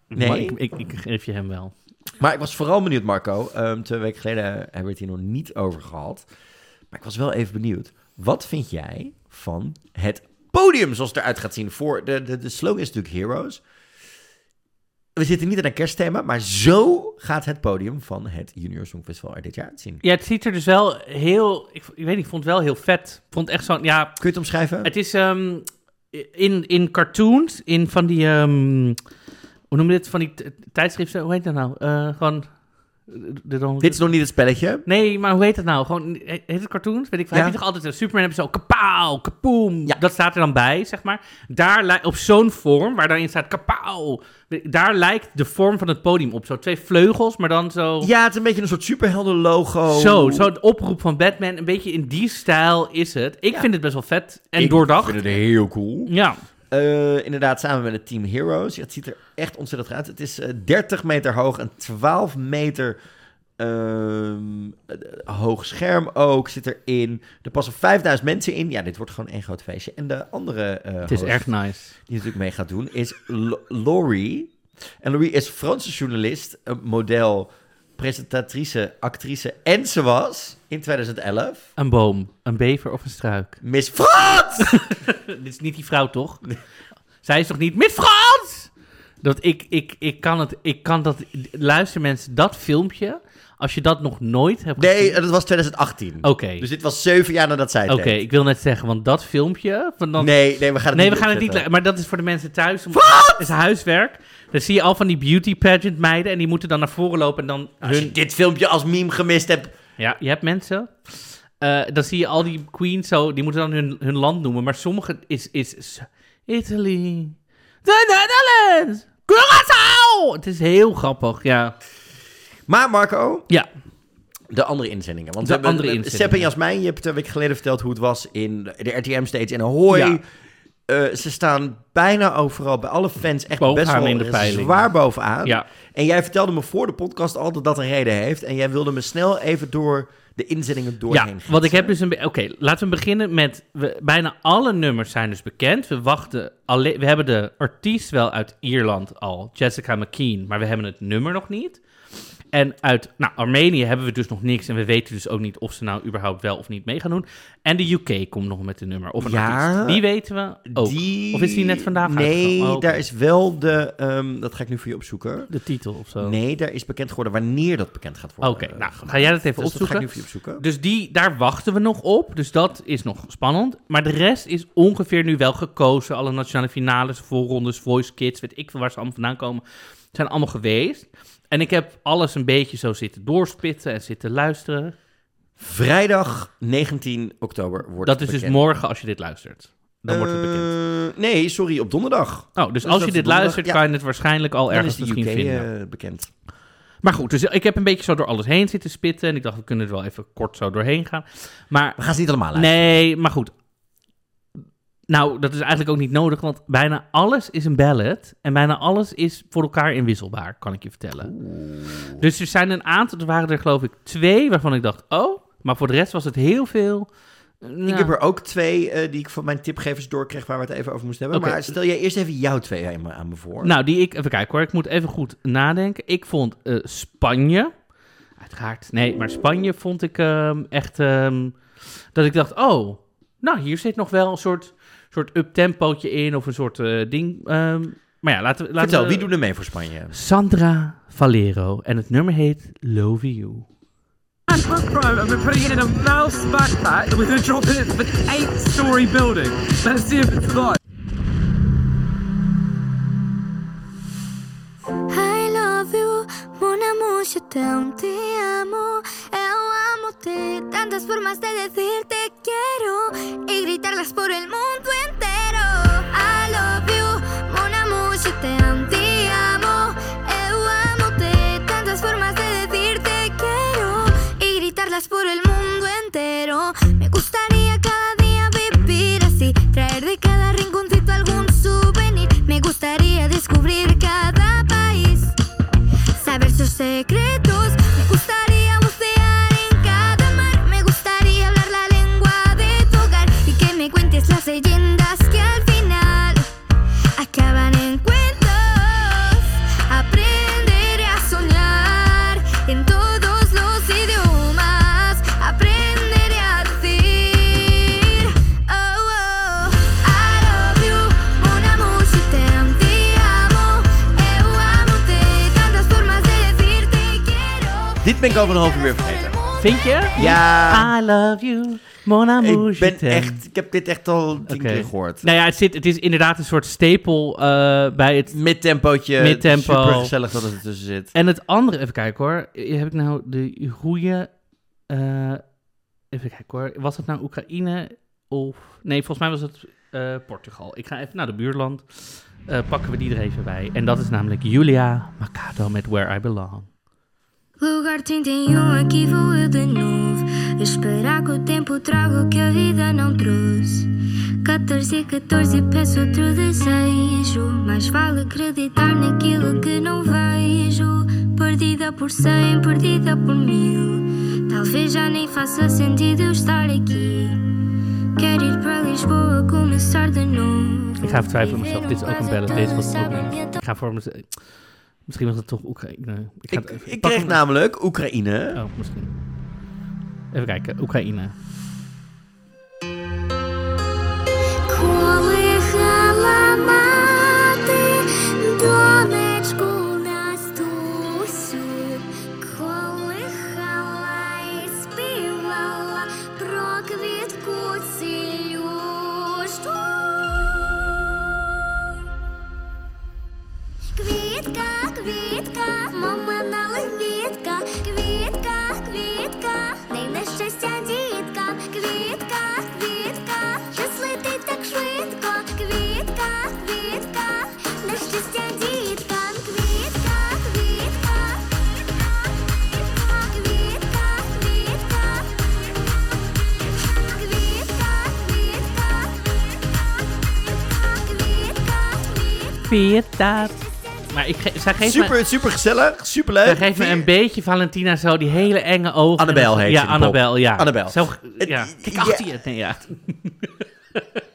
Nee? Ik, ik, ik geef je hem wel. Maar ik was vooral benieuwd, Marco. Ehm, twee weken geleden hebben we het hier nog niet over gehad. Maar ik was wel even benieuwd. Wat vind jij van het podium zoals het eruit gaat zien? Voor de, de, de slogan is natuurlijk Heroes. We zitten niet in een kerstthema, maar zo gaat het podium van het Junior Songfestival er dit jaar uitzien. Ja, het ziet er dus wel heel... Ik, ik weet niet, ik vond het wel heel vet. Ik vond echt zo'n... Ja, Kun je het omschrijven? het is ehm, in, in cartoons, in van die... ehm, hoe noem je dit? Van die tijdschriften, hoe heet dat nou? Eh, gewoon... de- de- Dit is nog niet het spelletje. Nee, maar hoe heet dat nou? Gewoon, heet het cartoons? Weet ik veel. Ja. Heb je toch altijd een Superman hebben zo kapauw, kapoom. Ja. Dat staat er dan bij, zeg maar. Daar op zo'n vorm, waar daarin staat kapauw. Daar lijkt de vorm van het podium op. Zo twee vleugels, maar dan zo... Ja, het is een beetje een soort superhelden logo. Zo, zo het oproep van Batman. Een beetje in die stijl is het. Ik Ja. vind het best wel vet en Ik doordacht. vind het heel cool. Ja. Eh, inderdaad, samen met het team Heroes. Ja, het ziet er echt ontzettend uit. Het is eh, 30 meter hoog en 12 meter ehm, eh, hoog scherm ook zit erin. Er passen 5000 mensen in. Ja, dit wordt gewoon één groot feestje. En de andere eh Het is erg nice. die natuurlijk mee gaat doen is L- Laurie. En Laurie is Franse journalist, model, presentatrice, actrice. En ze was in 2011 Een boom, een bever of een struik. Miss Frans! Dit is niet die vrouw, toch? Zij is toch niet Miss Frans? Dat ik, ik, ik kan het, ik kan dat, luister mensen, dat filmpje, als je dat nog nooit hebt Nee, gezien. dat was 2018. Oké, Dus dit was zeven jaar nadat zij het oké, ik wil net zeggen, want dat filmpje, van dan, Nee, nee, we gaan het nee, niet we gaan het niet, maar dat is voor de mensen thuis. Om, Het is huiswerk. Dan zie je al van die beauty pageant meiden en die moeten dan naar voren lopen en dan Als je dit filmpje als meme gemist hebt... Ja, je hebt mensen. eh, dan zie je al die queens zo, die moeten dan hun, hun land noemen. Maar sommige is, is, is Italy, the Netherlands, Curaçao. Het is heel grappig, ja. Maar Marco, Ja, de andere inzendingen. Want De we hebben, andere eh, inzendingen. Sepp en Jasmijn, je hebt een week geleden verteld hoe het was in de RTM-stage in Ahoy. Ja. Eh, ze staan bijna overal, bij alle fans, echt Bovenaan best wel in de peiling. zwaar bovenaan. ja. En jij vertelde me voor de podcast al dat dat een reden heeft. En jij wilde me snel even door de inzendingen doorheen Ja, want ik heb dus een... Oké, laten we beginnen met... We, bijna alle nummers zijn dus bekend. We wachten... Alleen, we hebben de artiest wel uit Ierland al, Jessica McKean, maar we hebben het nummer nog niet. En uit nou, Armenië hebben we dus nog niks. En we weten dus ook niet of ze nou überhaupt wel of niet mee gaan doen. En de UK komt nog met een nummer. Of een Ja, artiest. Die weten we ook. Die- Of is die net vandaag Nee? Oh, daar is wel de... ehm, dat ga ik nu voor je opzoeken. De titel of zo. Nee, daar is bekend geworden wanneer dat bekend gaat worden. Oké, nou, gemaakt. ga jij dat even Dus dat ga ik opzoeken? nu voor je opzoeken. Dus die, daar wachten we nog op. Dus dat is nog spannend. Maar de rest is ongeveer nu wel gekozen. Alle nationale finales, voorrondes, voice kids, weet ik veel waar ze allemaal vandaan komen. Zijn allemaal geweest. En ik heb alles een beetje zo zitten doorspitten en zitten luisteren. Vrijdag 19 oktober wordt Dat is dus morgen als je dit luistert. Dan wordt het bekend. Eh, Nee, sorry, op donderdag. Oh, dus als je dit luistert, ja. kan je het waarschijnlijk al Dan ergens is misschien UK vinden. eh, bekend. Maar goed, dus ik heb een beetje zo door alles heen zitten spitten. En ik dacht, we kunnen er wel even kort zo doorheen gaan. Maar We gaan ze niet allemaal luisteren. Nee, maar goed. Nou, dat is eigenlijk ook niet nodig, want bijna alles is een ballad. En bijna alles is voor elkaar inwisselbaar, kan ik je vertellen. Dus er zijn een aantal, er waren er geloof ik twee waarvan ik dacht, oh. Maar voor de rest was het heel veel. Ik nou, heb er ook twee eh, die ik van mijn tipgevers doorkreeg waar we het even over moesten hebben. Maar stel jij eerst even jouw twee aan me, aan me voor. Nou, die ik, even kijken hoor, ik moet even goed nadenken. Ik vond eh, Spanje, uiteraard, nee, maar Spanje vond ik ehm, echt, ehm, dat ik dacht, oh, nou, hier zit nog wel een soort, soort up-tempootje in of een soort eh, ding. ehm, maar ja, laten we... Laten Vertel, we, wie doet er mee voor Spanje? Sandra Valero en het nummer heet Love You. Ashworth Prime, and we're putting it in a mouse backpack, and we're going to drop it into an eight-story building. Let's see if it's flies. Mon amour, je t'aime, te amo, eu amo-te. Tantas formas de decir te quiero y gritarlas por el mundo entero. I love you, mon amour, je t'aime, te amo, eu amo-te. Tantas formas de decir te quiero y gritarlas por el mundo entero. Me gustaría cada día vivir así, traer de cada rinconcito algún souvenir. Me gustaría descubrir cada secretos. Dit ben ik over een half uur weer vergeten. Vind je? Ja, I love you, mon amour, ik ben echt... Ik heb dit echt al tien Oké. keer gehoord. Nou ja, het, zit, het is inderdaad een soort stapel eh, bij het... Mid-tempootje. Mid-tempo. Super gezellig dat het ertussen zit. En het andere, even kijken hoor. Heb ik nou de goede... eh, even kijken hoor. Was het nou Oekraïne of... Nee, volgens mij was het eh, Portugal. Ik ga even naar de buurland. Pakken we die er even bij. En dat is namelijk Julia Macado met Where I Belong. Lugar 31, aqui vou eu de novo. Esperar que o tempo traga o que a vida não trouxe. 14 e 14, peço outro desejo. Mais vale acreditar naquilo que não vejo. Perdida por cem, perdida por mil. Talvez já nem faça sentido eu estar aqui. Quero ir para Lisboa, começar de novo. Ik ga even twijfelen mezelf. Dit is ook een ballad. Deze was het ook niet. Ik ga voor mezelf... Misschien was het toch Oekraïne. Ik, ga Ik, het even- ik pak kreeg hem- namelijk Oekraïne. Oh, misschien. Even kijken. Oekraïne. Колихала Vierdaad. Maar ik ge zij geeft super, super gezellig, super leuk. Zij geeft me een beetje Valentina zo, die hele enge ogen. Annabel heet Ja, Annabel, ja. Annabel. Zo, ja. Kijk achter je. Ja.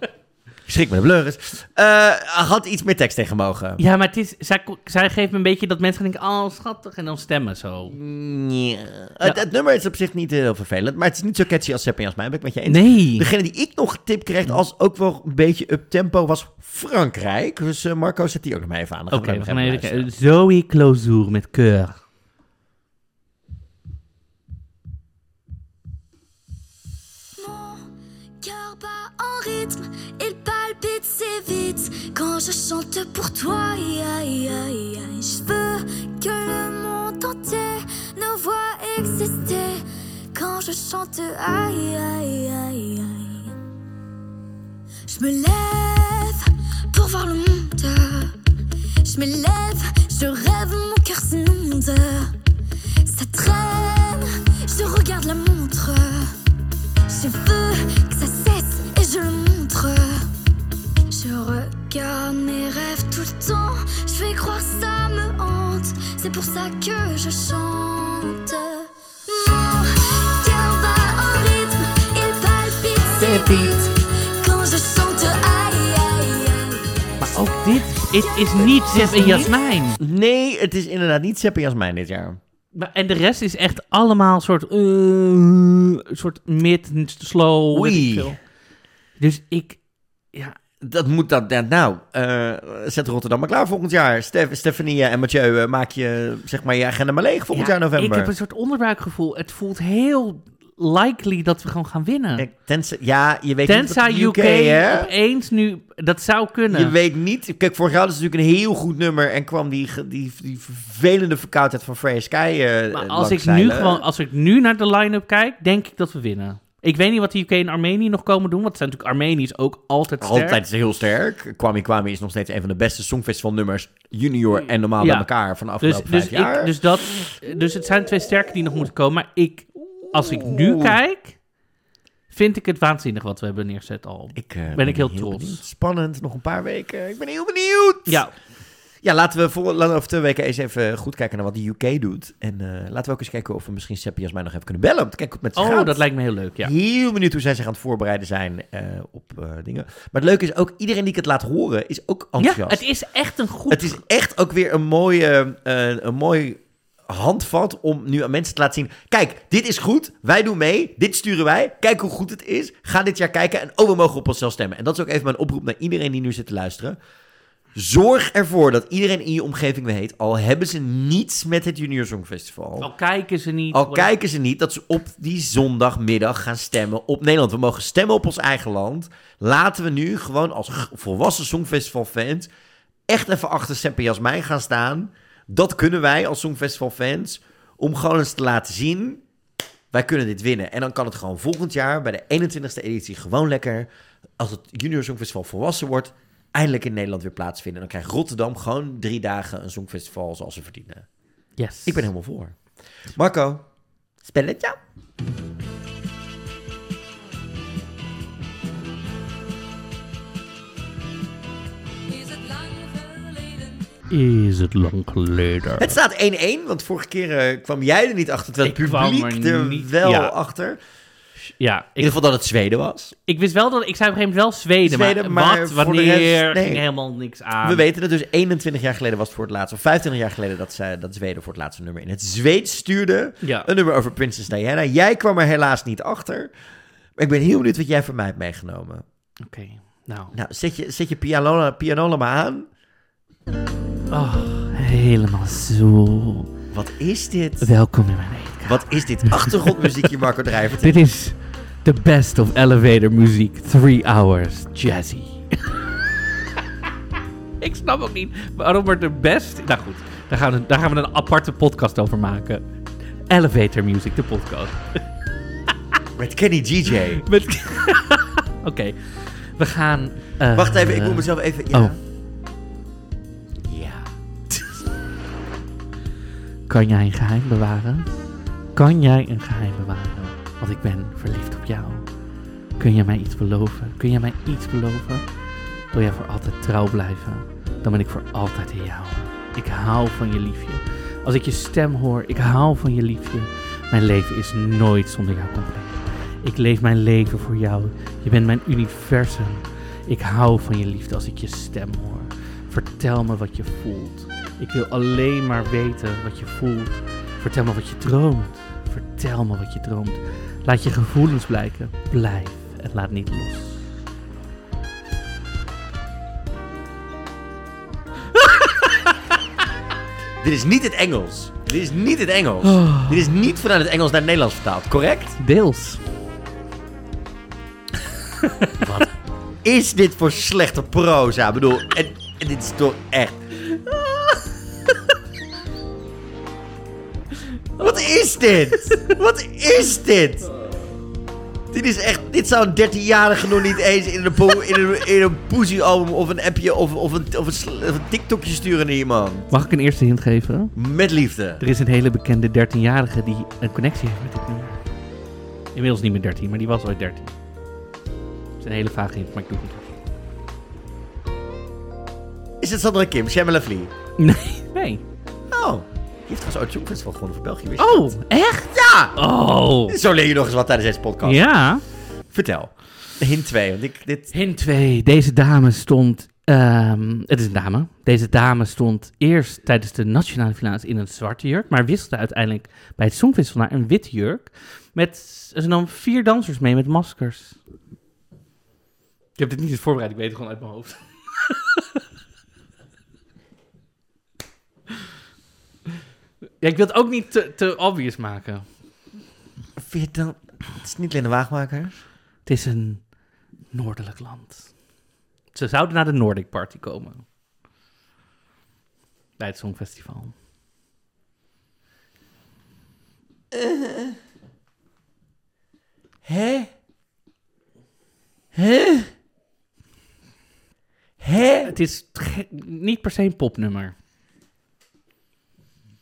Schrik me de bleuris. Eh, had iets meer tekst tegen mogen. ja, maar het is, zij, zij geeft me een beetje dat mensen denken, oh, schattig, en dan stemmen zo. Ja. Het, het nummer is op zich niet heel vervelend, maar het is niet zo catchy als Sepp en Jasmijn. Ben ik met je eens. Nee. Degene die ik nog tip kreeg als ook wel een beetje up-tempo was Frankrijk. Dus eh, Marco zet die ook nog maar even aan. Oké, we we gaan even kijken. Zoe Clozour met Keur. Je chante pour toi. Aïe, aïe, aïe. Je veux que le monde entier nous voit exister quand je chante. Aïe, aïe, aïe, aïe. Je me lève pour voir le monde. Je me lève, je rêve, mon cœur s'inonde. Ça traîne, je regarde la montre. Je veux que ça Je regarde mes rêves tout le temps. Je vais croire ça me hante. C'est pour ça que je chante. Mon cœur bat en rythme, il palpite. Quand je chante, aïe aïe aïe. Maar ook dit, het is niet Sepp en Jasmijn. Nee, het is inderdaad niet Sepp en Jasmijn dit jaar. Maar- En de rest is echt allemaal soort, eh, een soort mid, slow, weet Oei. ik veel. Dus ik, ja, Dat moet dat. ja, Nou, eh, zet Rotterdam maar klaar volgend jaar. Stef, Stefanie en Mathieu, eh, maak je zeg maar je agenda maar leeg volgend Ja, jaar november. Ik heb een soort onderbuikgevoel. Het voelt heel likely dat we gewoon gaan winnen. Tenzij, ja, je weet Tenzij niet UK, UK, hè? opeens nu... Dat zou kunnen. Je weet niet. Kijk, vorig jaar was het natuurlijk een heel goed nummer. En kwam die, die, die vervelende verkoudheid van Freya Sky. eh, maar als ik, nu gewoon, als ik nu naar de line-up kijk, denk ik dat we winnen. Ik weet niet wat de UK en Armenië nog komen doen. Want het zijn natuurlijk Armenië is ook altijd sterk. Altijd heel sterk. Kwame Kwame is nog steeds een van de beste songfestivalnummers. Junior en normaal Ja. bij elkaar van de Dus, afgelopen dus, vijf jaar. ik, dus, dat, dus het zijn twee sterke die nog moeten komen. Maar ik, als ik nu kijk, vind ik het waanzinnig wat we hebben neergezet al. Ik, eh, ben ik heel trots. benieuwd. Spannend, nog een paar weken. Ik ben heel benieuwd. Ja, Ja, laten we voor, laten we over twee weken eens even goed kijken naar wat de UK doet. En eh, laten we ook eens kijken of we misschien Seppi als mij nog even kunnen bellen. Om te kijken hoe het met ze oh, gaat. dat lijkt me heel leuk. Ja. Heel benieuwd hoe zij zich aan het voorbereiden zijn eh, op eh, dingen. Maar het leuke is ook, iedereen die ik het laat horen, is ook ja, enthousiast. het is echt een goed... Het is echt ook weer een mooie, een mooi handvat om nu aan mensen te laten zien... Kijk, dit is goed, wij doen mee, dit sturen wij, kijk hoe goed het is. Ga dit jaar kijken en oh, we mogen op onszelf stemmen. En dat is ook even mijn oproep naar iedereen die nu zit te luisteren. Zorg ervoor dat iedereen in je omgeving weet, al hebben ze niets met het Junior Songfestival. Al kijken ze niet. Al kijken ze niet dat ze op die zondagmiddag gaan stemmen op Nederland. We mogen stemmen op ons eigen land. Laten we nu gewoon als volwassen Songfestival-fans echt even achter Sepp en Jasmijn gaan staan. Dat kunnen wij als Songfestival-fans om gewoon eens te laten zien... wij kunnen dit winnen. En dan kan het gewoon volgend jaar bij de 21ste editie gewoon lekker... als het Junior Songfestival volwassen wordt... eindelijk in Nederland weer plaatsvinden. En dan krijgt Rotterdam gewoon drie dagen een Songfestival zoals ze verdienen. Yes. Ik ben helemaal voor. Marco, spelletje? Is het lang geleden? Is het lang geleden? Het staat 1-1, want vorige keer eh, kwam jij er niet achter, terwijl Ik het kwam publiek er er niet- wel ja. achter. Ja, In ik, ieder geval dat het Zweden was. ik wist wel dat... Ik zei op een gegeven moment wel Zweden, Zweden, maar, maar wat, wanneer, rest- nee. ging helemaal niks aan. We weten het dus 21 jaar geleden was het voor het laatst, of 25 jaar geleden dat, zij, dat Zweden voor het laatste nummer in het Zweeds stuurde. Ja. Een nummer over Princess Diana. Jij kwam er helaas niet achter. Maar ik ben heel benieuwd wat jij voor mij hebt meegenomen. Oké, nou. Nou, zet je, zet je pianola, pianola maar aan. Oh, helemaal zo. Wat is dit? Welkom in mijn eetkamer. Wat is dit achtergrondmuziekje, Marco Drijver? Dit is the best of elevator muziek. Three hours jazzy. ik snap ook niet waarom er de best... Nou goed, daar gaan, we, daar gaan we een aparte podcast over maken. Elevator music, de podcast. Met Kenny GJ. Met... Oké, we gaan... eh, Wacht even, ik moet mezelf even... Ja. oh. Kan jij een geheim bewaren? Kan jij een geheim bewaren? Want ik ben verliefd op jou. Kun je mij iets beloven? Kun je mij iets beloven? Wil jij voor altijd trouw blijven? Dan ben ik voor altijd in jou. Ik hou van je liefje. Als ik je stem hoor, ik hou van je liefje. Mijn leven is nooit zonder jou compleet. Ik leef mijn leven voor jou. Je bent mijn universum. Ik hou van je liefde als ik je stem hoor. Vertel me wat je voelt. Ik wil alleen maar weten wat je voelt. Vertel me wat je droomt. Vertel me wat je droomt. Laat je gevoelens blijken. Blijf en laat niet los. Dit is niet het Engels. Dit is niet het Engels. Oh. Dit is niet vanuit het Engels naar het Nederlands vertaald, correct? Deels. Is dit voor slechte proza? Ik bedoel, en, en dit is toch echt... Wat is dit? Wat is dit? Dit is echt... Dit zou een 13-jarige nog niet eens in een, po- in een, in een poesie-album of een appje of, of, een, of, een, sl- of een TikTokje sturen naar iemand. Mag ik een eerste hint geven? Met liefde. Er is een hele bekende 13-jarige die een connectie heeft met dit nummer. Inmiddels niet meer 13, maar die was ooit 13. Het is een hele vage hint, maar ik doe het toch. Is het Sandra Kim, Shamala? Nee. Nee. Oh, heeft trouwens ooit Songfestival gewonnen voor België. wist je Oh, echt? Ja! Oh. Zo leer je nog eens wat tijdens deze podcast. Ja. Vertel. Hint 2, want ik, dit... Hint 2. Deze dame stond... ehm, het is een dame. Deze dame stond eerst tijdens de nationale finales in een zwarte jurk, maar wisselde uiteindelijk bij het Songfestival naar een witte jurk. Met, er nam vier dansers mee met maskers. Ik heb dit niet eens voorbereid, ik weet het gewoon uit mijn hoofd. ja, ik wil het ook niet te, te obvious maken. Vind je dan... Het is niet Linda Waagmaker. Het is een noordelijk land. Ze zouden naar de Nordic Party komen. Bij het Songfestival. Hè? Hè? Hè? Het is niet per se een popnummer.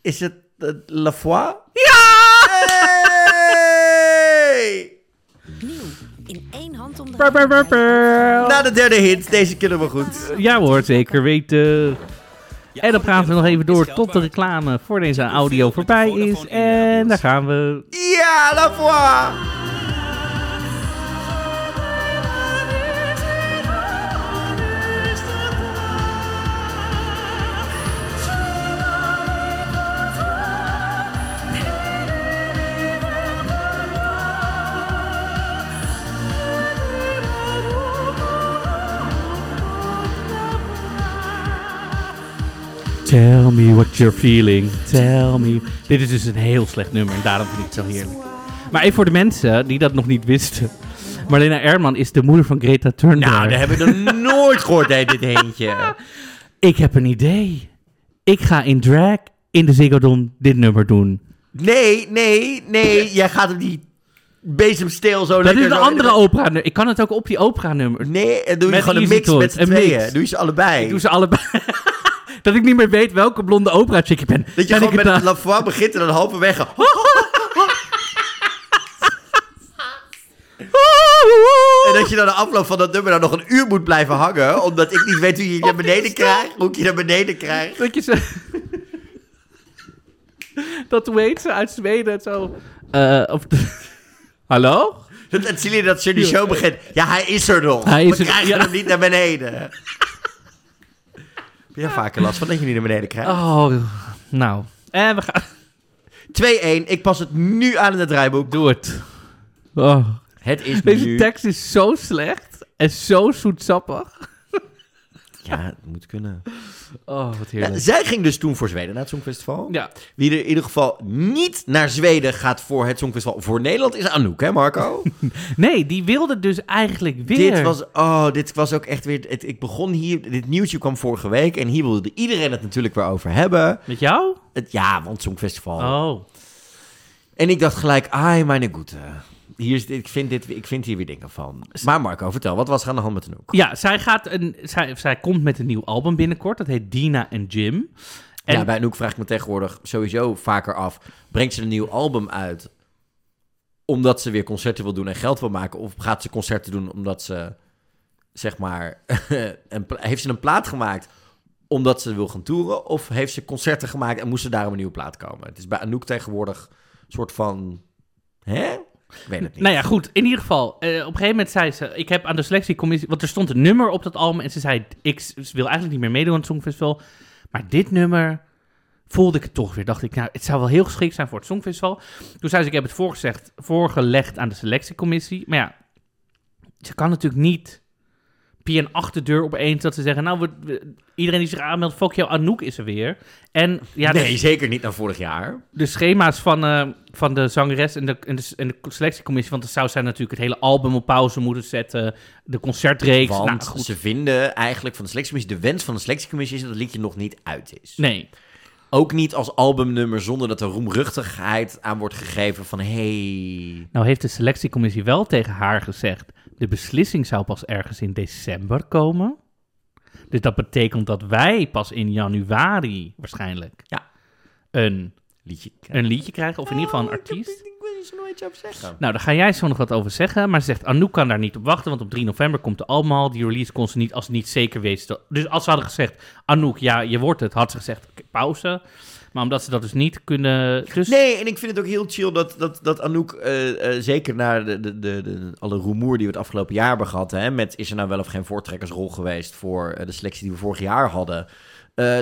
Is het La Foi? Ja! Hey! Nieuw. In één hand om de. Na de derde hint, deze kunnen we goed. Ja hoor, zeker weten. En dan praten we nog even door tot de reclame voor deze audio voorbij is. En daar gaan we. Ja, La Foi! Tell me what you're feeling. Tell me. Dit is dus een heel slecht nummer en daarom vind ik het zo heerlijk. Maar even voor de mensen die dat nog niet wisten. Marlena Erman is de moeder van Greta Thunberg. Nou, dat heb ik nog nooit gehoord, hè, dit eentje. Ik heb een idee. Ik ga in drag in de Ziggo Dome dit nummer doen. Nee, nee, nee. Jij gaat hem die bezemsteel zo Dat lekker is een andere opera nummer. Ik kan het ook op die opera nummer. Nee, en doe je Met gewoon een mix met z'n tweeën. mix. Doe je ze allebei. Ik doe ze allebei. dat ik niet meer weet welke blonde opera chick ik ben. Dat je Ben gewoon met het het begint en dan halverwege... En dat je dan de afloop van dat nummer dan nog een uur moet blijven hangen. Omdat ik niet weet hoe je je naar beneden krijgt. Hoe ik je naar beneden krijg. Dat je ze... dat heet ze uit Zweden zo... eh, of Hallo? Dat, dat zie je dat ze die show begint. Ja, hij is er nog. Hij is We er- krijgen ja. hem niet naar beneden. Je daar vaker last van dat je niet naar beneden krijgt? Oh, nou. En we gaan... 2-1. Ik pas het nu aan in het draaiboek. Doe het. Oh. Het is Deze nu... tekst is zo slecht en zo zoetsappig. Ja, het moet kunnen. Oh, wat Ja, heerlijk. zij ging dus toen voor Zweden naar het Songfestival. Ja, Wie er in ieder geval niet naar Zweden gaat voor het Songfestival voor Nederland is Anouk, hè Marco? nee, die wilde dus eigenlijk weer... dit, was, oh, dit was ook echt weer... Het, ik begon hier... Dit nieuwtje kwam vorige week en hier wilde iedereen het natuurlijk weer over hebben. Met jou? Het, ja, want Songfestival. Oh. En ik dacht gelijk, ai, mijn goede. Hier is, dit- ik, vind dit, ik vind hier weer dingen van. Maar Marco, vertel, wat was er aan de hand met Anouk? Ja, zij, gaat een, zij, zij komt met een nieuw album binnenkort. Dat heet Dina en Jim. En Ja, bij Anouk vraag ik me tegenwoordig sowieso vaker af... brengt ze een nieuw album uit omdat ze weer concerten wil doen en geld wil maken... of gaat ze concerten doen omdat ze, zeg maar... een, pla- heeft ze een plaat gemaakt omdat ze wil gaan toeren... of heeft ze concerten gemaakt en moest er daarom een nieuwe plaat komen? Het is bij Anouk tegenwoordig soort van... Hè? Ik weet het niet. Nou ja, goed. In ieder geval, eh, op een gegeven moment zei ze... Ik heb aan de selectiecommissie... Want er stond een nummer op dat album. En ze zei, ik wil eigenlijk niet meer meedoen aan het Songfestival. Maar dit nummer voelde ik het toch weer. Dacht ik, nou, het zou wel heel geschikt zijn voor het Songfestival. Toen zei ze, ik heb het voorgelegd aan de selectiecommissie. Maar ja, ze kan natuurlijk niet via een achterdeur opeens dat ze zeggen... Nou, we, we- iedereen die zich aanmeldt, fuck jou, Anouk is er weer. En ja, nee, de, zeker niet naar vorig jaar. de schema's van, eh, van de zangeres en de, en, de, en de selectiecommissie... Want dan zou zij natuurlijk het hele album op pauze moeten zetten. De concertreeks. Want nou, goed. ze vinden eigenlijk van de selectiecommissie... de wens van de selectiecommissie is dat het liedje nog niet uit is. Nee. Ook niet als albumnummer zonder dat er roemruchtigheid aan wordt gegeven van... hey, Nou heeft de selectiecommissie wel tegen haar gezegd... de beslissing zou pas ergens in december komen. Dus dat betekent dat wij pas in januari waarschijnlijk... Ja. een, liedje. een liedje krijgen, of in ieder geval een artiest. Ik wil er zo nog iets over zeggen. Nou, daar ga jij zo nog wat over zeggen. Maar ze zegt, Anouk kan daar niet op wachten, want op 3 november komt de album al. Die release kon ze niet als het niet zeker wist. Dus als ze hadden gezegd, Anouk, ja, je wordt het, had ze gezegd, pauze. Maar omdat ze dat dus niet kunnen... Dus... Nee, en ik vind het ook heel chill dat, dat, dat Anouk, eh, eh, zeker na de, de, de, de- alle rumoer die we het afgelopen jaar hebben gehad, hè, met is er nou wel of geen voortrekkersrol geweest voor eh, de selectie die we vorig jaar hadden,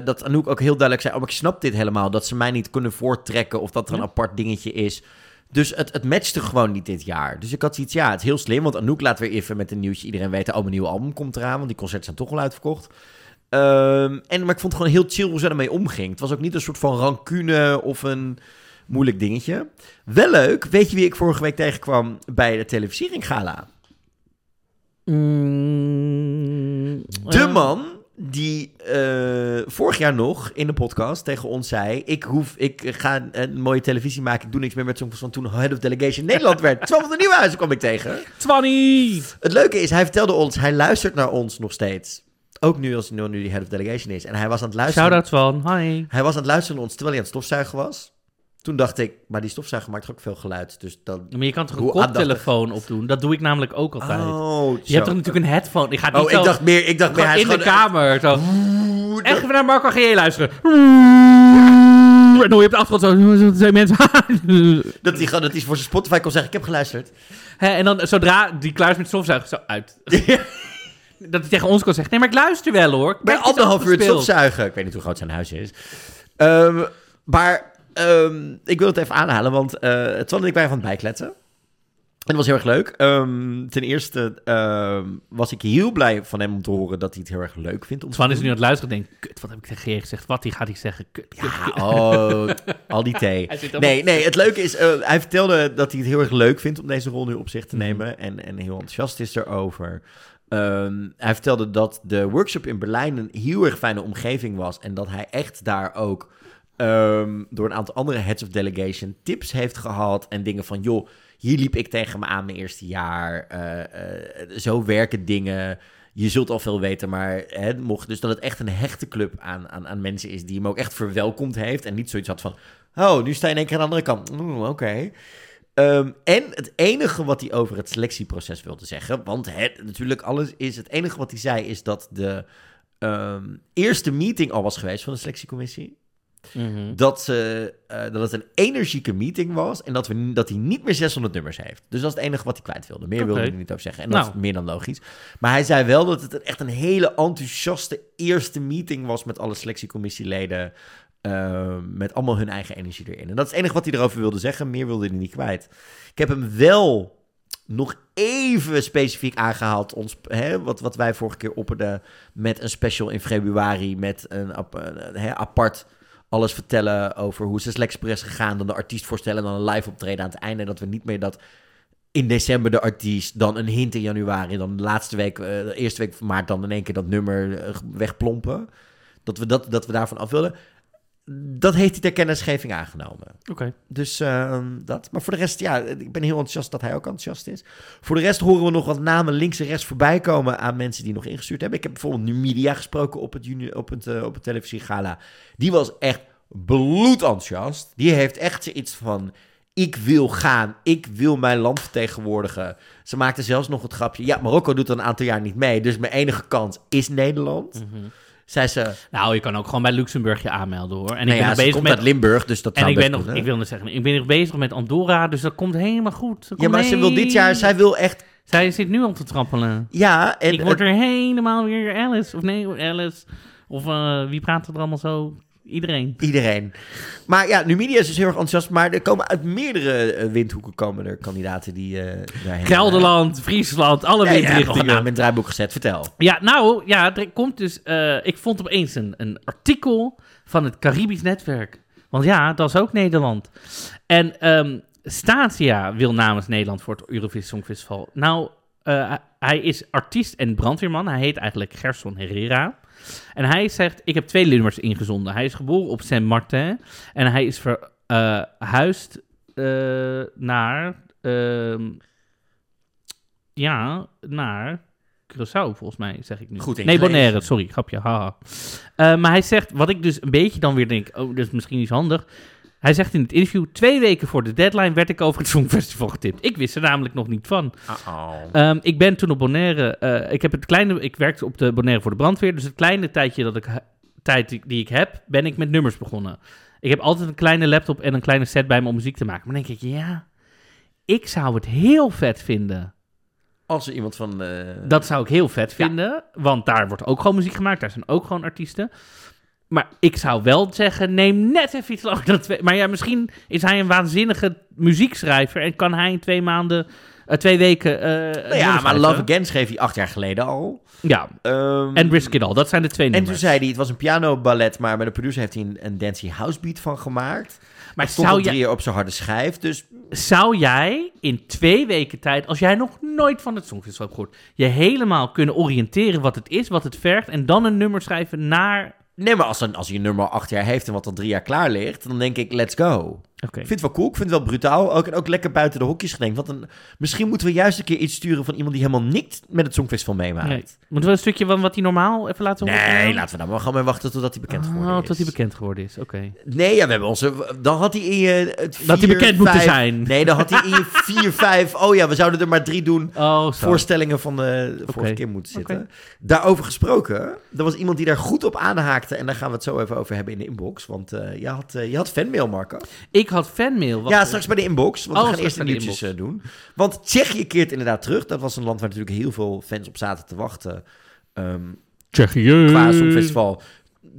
dat Anouk ook heel duidelijk zei, oh, ik snap dit helemaal, dat ze mij niet kunnen voortrekken of dat er een Ja. apart dingetje is. Dus het, het matchte gewoon niet dit jaar. Dus ik had zoiets, ja, het is heel slim, want Anouk laat weer even met een nieuwtje iedereen weten, oh, mijn nieuwe album komt eraan, want die concerten zijn toch al uitverkocht. Ehm, en, maar ik vond het gewoon heel chill hoe ze ermee omging. Het was ook niet een soort van rancune of een moeilijk dingetje. Wel leuk, weet je wie ik vorige week tegenkwam bij de televisieringgala? Mm, De eh, man die eh, vorig jaar nog in de podcast tegen ons zei... ik, hoef, ik ga een mooie televisie maken, ik doe niks meer met zo'n van toen Head of Delegation Nederland werd. Terwijl van de Nieuwhuizen kwam ik tegen. Twanny! Het leuke is, hij vertelde ons, hij luistert naar ons nog steeds. Ook nu als hij nu die Head of Delegation is. En hij was aan het luisteren... Shout-out Twan, hi. Hij was aan het luisteren naar ons terwijl hij aan het stofzuigen was. Toen dacht ik, maar die stofzuiger maakt ook veel geluid. Dus dan... Maar je kan toch een koptelefoon opdoen? Dat doe ik namelijk ook altijd. Oh, je hebt toch natuurlijk een headphone? Ik ga niet Oh, zo ik dacht meer, ik dacht meer, hij in de kamer. Zo. Oeh, Echt even naar Marco G. luisteren. En dan hoor je op de achtergrond zo, mensen. Dat hij gewoon dat hij voor zijn Spotify kon zeggen, ik heb geluisterd. Hè, en dan zodra die klaar is met stofzuigen, zo uit. Dat hij tegen ons kan zeggen, nee, maar ik luister wel hoor. Ik het is anderhalf uur het stofzuigen. Ik weet niet hoe groot zijn huis is. Ehm, maar ehm, ik wil het even aanhalen, want eh Twan en ik waren van het bijkletten. En dat was heel erg leuk. Ehm, ten eerste was ik heel blij van hem om te horen dat hij het heel erg leuk vindt. Om Swan is nu aan het luisteren en denkt, kut, wat heb ik tegen G gezegd? Wat die gaat hij zeggen? Kut, Ja, oh, al die thee. Nee, nee, het leuke is, eh, hij vertelde dat hij het heel erg leuk vindt om deze rol nu op zich te Mhm. nemen. En, en heel enthousiast is erover. Ehm, hij vertelde dat de workshop in Berlijn een heel erg fijne omgeving was. En dat hij echt daar ook ehm, door een aantal andere heads of delegation tips heeft gehad. En dingen van, joh, hier liep ik tegen me aan mijn eerste jaar. Eh, eh, zo werken dingen. Je zult al veel weten, maar hè, mocht dus dat het echt een hechte club aan, aan, aan mensen is die hem ook echt verwelkomd heeft. En niet zoiets had van, oh, nu sta je in één keer aan de andere kant. Oeh, Oké. Ehm, en het enige wat hij over het selectieproces wilde zeggen, want het, natuurlijk alles is, het enige wat hij zei is dat de ehm, eerste meeting al was geweest van de selectiecommissie. Mhm. Dat, ze, eh, dat het een energieke meeting was en dat, we, dat hij niet meer 600 nummers heeft. Dus dat is het enige wat hij kwijt wilde. Meer wilde hij niet over zeggen. En dat Nou. is meer dan logisch. Maar hij zei wel dat het echt een hele enthousiaste eerste meeting was met alle selectiecommissieleden. Eh, met allemaal hun eigen energie erin. En dat is het enige wat hij erover wilde zeggen. Meer wilde hij niet kwijt. Ik heb hem wel nog even specifiek aangehaald. Ons, hè, wat, wat wij vorige keer opperden met een special in februari. Met een hè, apart alles vertellen over hoe selectie is gegaan. Dan de artiest voorstellen en dan een live optreden aan het einde. Dat we niet meer dat in december de artiest, dan een hint in januari, dan de laatste week, eh, de eerste week van maart, dan in één keer dat nummer eh, wegplompen. Dat we, dat, dat we daarvan af wilden. Dat heeft hij ter kennisgeving aangenomen. Oké. Dus ehm, dat. Maar voor de rest, ja, ik ben heel enthousiast dat hij ook enthousiast is. Voor de rest horen we nog wat namen links en rechts voorbij komen aan mensen die nog ingestuurd hebben. Ik heb bijvoorbeeld Numidia gesproken op het, juni, op het, eh, op het televisiegala. Die was echt bloedenthousiast. Die heeft echt zoiets van... Ik wil gaan, ik wil mijn land vertegenwoordigen. Ze maakte zelfs nog het grapje... Ja, Marokko doet al een aantal jaar niet mee, dus mijn enige kans is Nederland. Mhm. Zei ze... Nou, je kan ook gewoon bij Luxemburg je aanmelden hoor. En ik ben ja, nog bezig komt met. uit Limburg, dus dat en zou ik ben nog, ik wilde zeggen, ik ben nog bezig met Andorra, dus dat komt helemaal goed. Ja, maar ze wil dit jaar... Zij wil echt... Zij zit nu al te trappelen. Ja, en ik word er helemaal weer Alice. Of nee, Alice. Of eh, wie praat er allemaal zo? Iedereen. Iedereen. Maar ja, Numidia is dus heel erg enthousiast. Maar er komen uit meerdere eh, windhoeken komen er kandidaten die daarheen Gelderland, Friesland, alle Ja, ja, windrichtingen. naam in het draaiboek gezet. Vertel. Ja, nou, ja, er komt dus... ik vond opeens een, een artikel van het Caribisch Netwerk. Want ja, dat is ook Nederland. En ehm, Statia wil namens Nederland voor het Eurovisie Songfestival. Nou, hij is artiest en brandweerman. Hij heet eigenlijk Gerson Herrera. En hij zegt, ik heb twee nummers ingezonden. Hij is geboren op Saint-Martin. En hij is verhuisd eh, naar... ehm, ja, naar Curaçao, volgens mij, zeg ik nu. Goed Nee. Bonaire, sorry, grapje, haha. Eh, maar hij zegt, wat ik dus een beetje dan weer denk, oh, dat is misschien iets handig. Hij zegt in het interview, twee weken voor de deadline werd ik over het Songfestival getipt. Ik wist er namelijk nog niet van. Ehm, ik ben toen op Bonaire, eh, ik heb het kleine, ik werkte op de Bonaire voor de brandweer, dus het kleine tijdje dat ik, tijd die, ik heb, ben ik met nummers begonnen. Ik heb altijd een kleine laptop en een kleine set bij me om muziek te maken. Maar dan denk ik, ja, ik zou het heel vet vinden. Als er iemand van... eh, Dat zou ik heel vet vinden, want daar wordt ook gewoon muziek gemaakt. Daar zijn ook gewoon artiesten. Maar ik zou wel zeggen, neem net even iets langer dan twee... Maar ja, misschien is hij een waanzinnige muziekschrijver... en kan hij in twee maanden, eh, twee weken... eh, nou ja, maar. Love Again schreef hij acht jaar geleden al. Ja, Ehm, en Risk It All. Dat zijn de twee En nummers. toen zei hij, het was een piano-ballet, maar met een producer heeft hij een, een dancey house beat van gemaakt. maar Het stond zou, drie jaar op zijn harde schijf, dus zou jij in twee weken tijd... als jij nog nooit van het Songfestival hebt gehoord... je helemaal kunnen oriënteren wat het is, wat het vergt... en dan een nummer schrijven naar... Nee, maar als, een, als een nummer acht jaar heeft en wat al drie jaar klaar ligt, dan denk ik, let's go. Ik vind het wel cool, ik vind het wel brutaal. Ook, en ook lekker buiten de hokjes gedenkt. Want misschien moeten we juist een keer iets sturen van iemand die helemaal niks met het Songfestival meemaakt. Nee. Moeten we een stukje van wat hij normaal even laten horen? Nee, laten we nou maar gewoon maar wachten totdat hij bekend geworden Oh, is. tot hij bekend geworden is, oké. Nee, ja, we hebben onze... Dan had hij in je... Het Dat hij vier, bekend moet vijf- zijn. Nee, dan had hij in je vier, vijf... Oh ja, we zouden er maar drie doen. Oh. Voorstellingen van de, de vorige keer moeten zitten. Daarover gesproken, er was iemand die daar goed op aanhaakte. En daar gaan we het zo even over hebben in de inbox. Want eh, je, had, eh, je had fanmail, Marco. Ik had fanmail. Wacht ja, straks bij de inbox. Want Oh, we gaan straks eerst de nieuwtjes eh, doen. Want Tsjechië keert inderdaad terug. Dat was een land waar natuurlijk heel veel fans op zaten te wachten. Ehm, Tsjechië. qua Songfestival.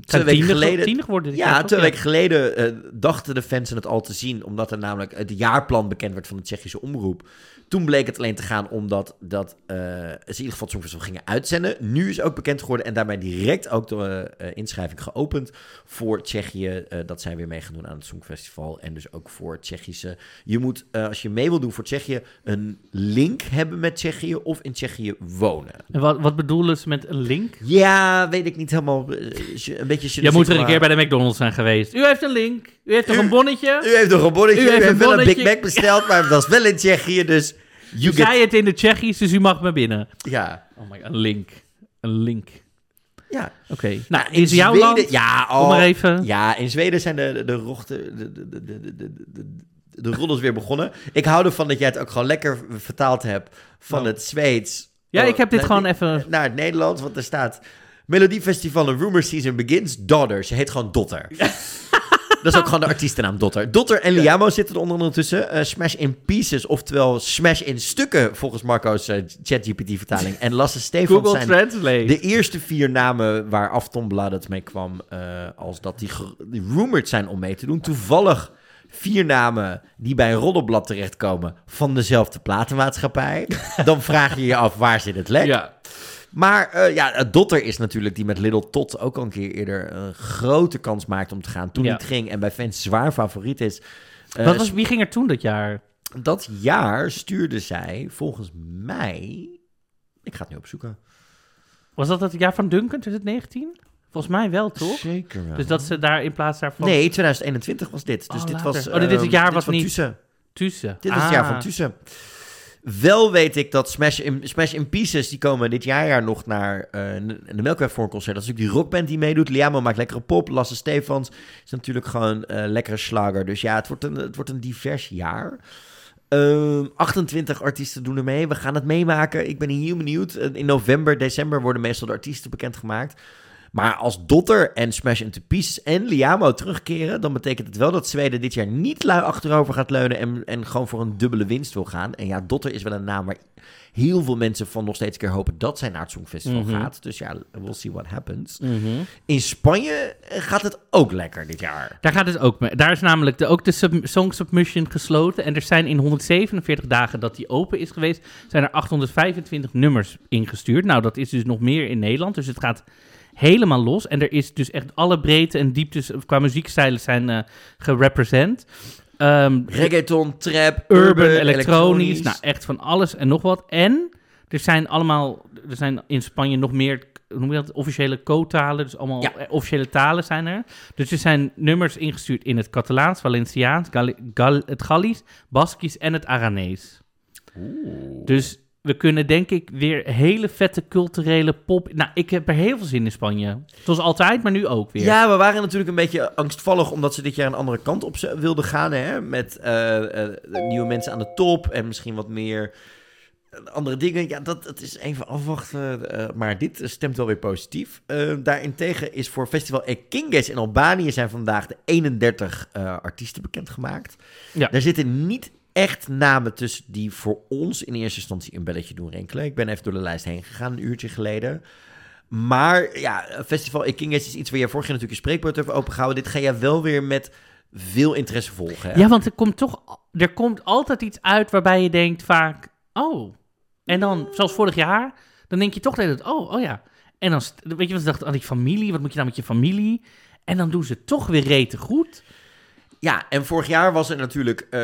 twee weken geleden... tiende geworden. dit Ja, twee weken geleden eh, dachten de fans het al te zien, omdat er namelijk het jaarplan bekend werd van de Tsjechische omroep. Toen bleek het alleen te gaan omdat dat, eh, ze in ieder geval het Songfestival gingen uitzenden. Nu is ook bekend geworden en daarbij direct ook de eh, inschrijving geopend voor Tsjechië. eh, dat zij weer mee gaan doen aan het Songfestival. En dus ook voor Tsjechische. Je moet, als je mee wil doen voor Tsjechië, een link hebben met Tsjechië of in Tsjechië wonen. En wat, wat bedoelen ze met een link? Ja, weet ik niet helemaal. een beetje. Je moet er een keer bij de McDonald's zijn geweest. U heeft een link. U heeft toch U- een bonnetje? U heeft een bonnetje. U U heeft een wel een Big. Mac besteld, maar dat is wel in Tsjechië, dus... You get... zei het in de Tsjechisch, dus u mag maar binnen. Ja, Oh my god, een link. Een link. ja. Oké. Nou, in is jouw Zweden- land? Ja, Kom oh, maar even. Ja, in Zweden zijn de, de, de rochten... De, de, de, de, de, de, roddels weer begonnen. Ik hou ervan dat jij het ook gewoon lekker vertaald hebt van Oh. het Zweeds. Ja, ik heb dit gewoon even... Naar het Nederlands, want er staat... Melodiefestival en Rumor Season begins, Daughter. Ze heet gewoon Dotter. Dat is ook gewoon de artiestennaam Dotter. Dotter en Liamo zitten er onder andere tussen. Eh, Smash in Pieces, oftewel Smash in Stukken, volgens Marco's eh, ChatGPT-vertaling. En Lasse Google zijn Translate. de eerste vier namen waar Aftonbladet het mee kwam, eh, als dat die, die rumored zijn om mee te doen. Toevallig vier namen die bij een roddelblad terechtkomen van dezelfde platenmaatschappij. Dan vraag je je af, waar zit het lek? Ja. Maar eh, ja, het Dotter is natuurlijk die met Little Tot ook al een keer eerder een grote kans maakte om te gaan. Toen Ja. niet ging en bij fans zwaar favoriet is. Eh, Wat was, wie ging er toen dat jaar? Dat jaar stuurde zij volgens mij... Ik ga het nu opzoeken. Was dat het jaar van Duncan, 2019? Volgens mij wel, toch? Zeker wel. Dus dat ze daar in plaats daarvan... Nee, 2021 was dit. Dus Oh, dit later. was. Oh, dit het ehm, jaar van niet- Tussen. Tussen. Dit was het jaar Ah. van Tussen. Wel weet ik dat Smash in, Pieces, die komen dit jaar nog naar eh, de Melkweg voor een concert. Dat is natuurlijk die rockband die meedoet. Liamo maakt lekkere pop. Lasse Stefans is natuurlijk gewoon eh lekkere slager. Dus ja, het wordt een, het wordt een divers jaar. Ehm, 28 artiesten doen er mee. We gaan het meemaken. Ik ben heel benieuwd. Eh, In november, december worden meestal de artiesten bekendgemaakt. Maar als Dotter en Smash Into Pieces en Liamo terugkeren... dan betekent het wel dat Zweden dit jaar niet lui achterover gaat leunen... en, en gewoon voor een dubbele winst wil gaan. En ja, Dotter is wel een naam waar heel veel mensen van nog steeds een keer hopen... dat zij naar het Songfestival Mhm. gaat. Dus ja, we'll see what happens. Mhm. In Spanje eh, gaat het ook lekker dit jaar. Daar gaat het ook mee. Daar is namelijk de, ook de sub, song submission gesloten. En er zijn in 147 dagen dat die open is geweest, zijn er 825 nummers ingestuurd. Nou, dat is dus nog meer in Nederland. Dus het gaat helemaal los. En er is dus echt alle breedte en dieptes qua muziekstijlen zijn eh gerepresent. Ehm, Reggaeton, trap, urban, urban, elektronisch, nou echt van alles en nog wat. En er zijn allemaal, er zijn in Spanje nog meer, noem je dat, officiële co-talen, dus allemaal Ja. eh, officiële talen zijn er. Dus er zijn nummers ingestuurd in het Catalaans, Valenciaans, Gal- Gal- het Gallisch, Baskisch en het Aranees. Dus we kunnen denk ik weer hele vette culturele pop... Nou, ik heb er heel veel zin in Spanje. Zoals altijd, maar nu ook weer. Ja, we waren natuurlijk een beetje angstvallig omdat ze dit jaar een andere kant op wilden gaan. Hè? Met eh, eh, nieuwe mensen aan de top en misschien wat meer eh, andere dingen. Ja, dat, dat is even afwachten. maar dit stemt wel weer positief. Daarentegen is voor Festival Ekinges in Albanië zijn vandaag de 31 eh, artiesten bekendgemaakt. Ja. Daar zitten niet echt namen tussen die voor ons in eerste instantie een belletje doen rinkelen. Ik ben even door de lijst heen gegaan, een uurtje geleden. Maar ja, Festival Ekinges is iets waar je vorig jaar natuurlijk een spreekwoord over opengehouden. Dit ga je wel weer met veel interesse volgen. Hè? Ja, want er komt toch, er komt altijd iets uit waarbij je denkt vaak, oh. En dan, zoals vorig jaar, dan denk je toch dat oh, oh ja. En dan, weet je wat ze dachten, aan die familie, wat moet je nou met je familie? En dan doen ze toch weer rete goed. Ja, en vorig jaar was er natuurlijk, eh,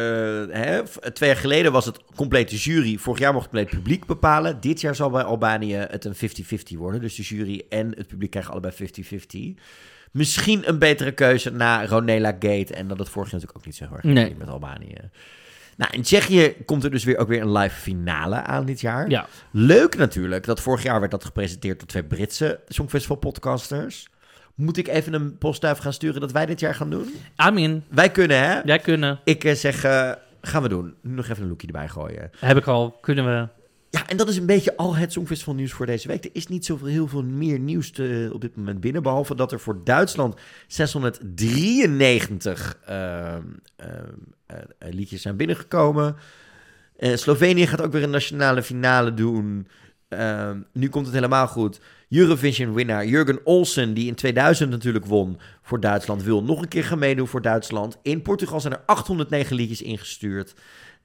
hè, twee jaar geleden was het complete jury. Vorig jaar mocht het compleet publiek bepalen. Dit jaar zal bij Albanië het een 50-50 worden. Dus de jury en het publiek krijgen allebei 50-50. Misschien een betere keuze na Ronela Gate. En dat het vorig jaar natuurlijk ook niet zo heel erg Nee. met Albanië. Nou, in Tsjechië komt er dus weer ook weer een live finale aan dit jaar. Ja. Leuk natuurlijk, dat vorig jaar werd dat gepresenteerd door twee Britse Songfestival podcasters. Moet ik even een postduif gaan sturen dat wij dit jaar gaan doen? Amin, Wij kunnen, hè? jij kunnen. Ik eh, zeg, eh, gaan we doen. Nu nog even een lookje erbij gooien. Heb ik al, kunnen we. Ja, en dat is een beetje al het Songfestival nieuws voor deze week. Er is niet zoveel heel veel meer nieuws te, op dit moment binnen. Behalve dat er voor Duitsland 693 ehm, ehm, eh, eh, liedjes zijn binnengekomen. Eh, Slovenië gaat ook weer een nationale finale doen. Ehm, nu komt het helemaal goed. Eurovision-winnaar Jurgen Olsen, die in 2000 natuurlijk won voor Duitsland, wil nog een keer gaan meedoen voor Duitsland. In Portugal zijn er 809 liedjes ingestuurd.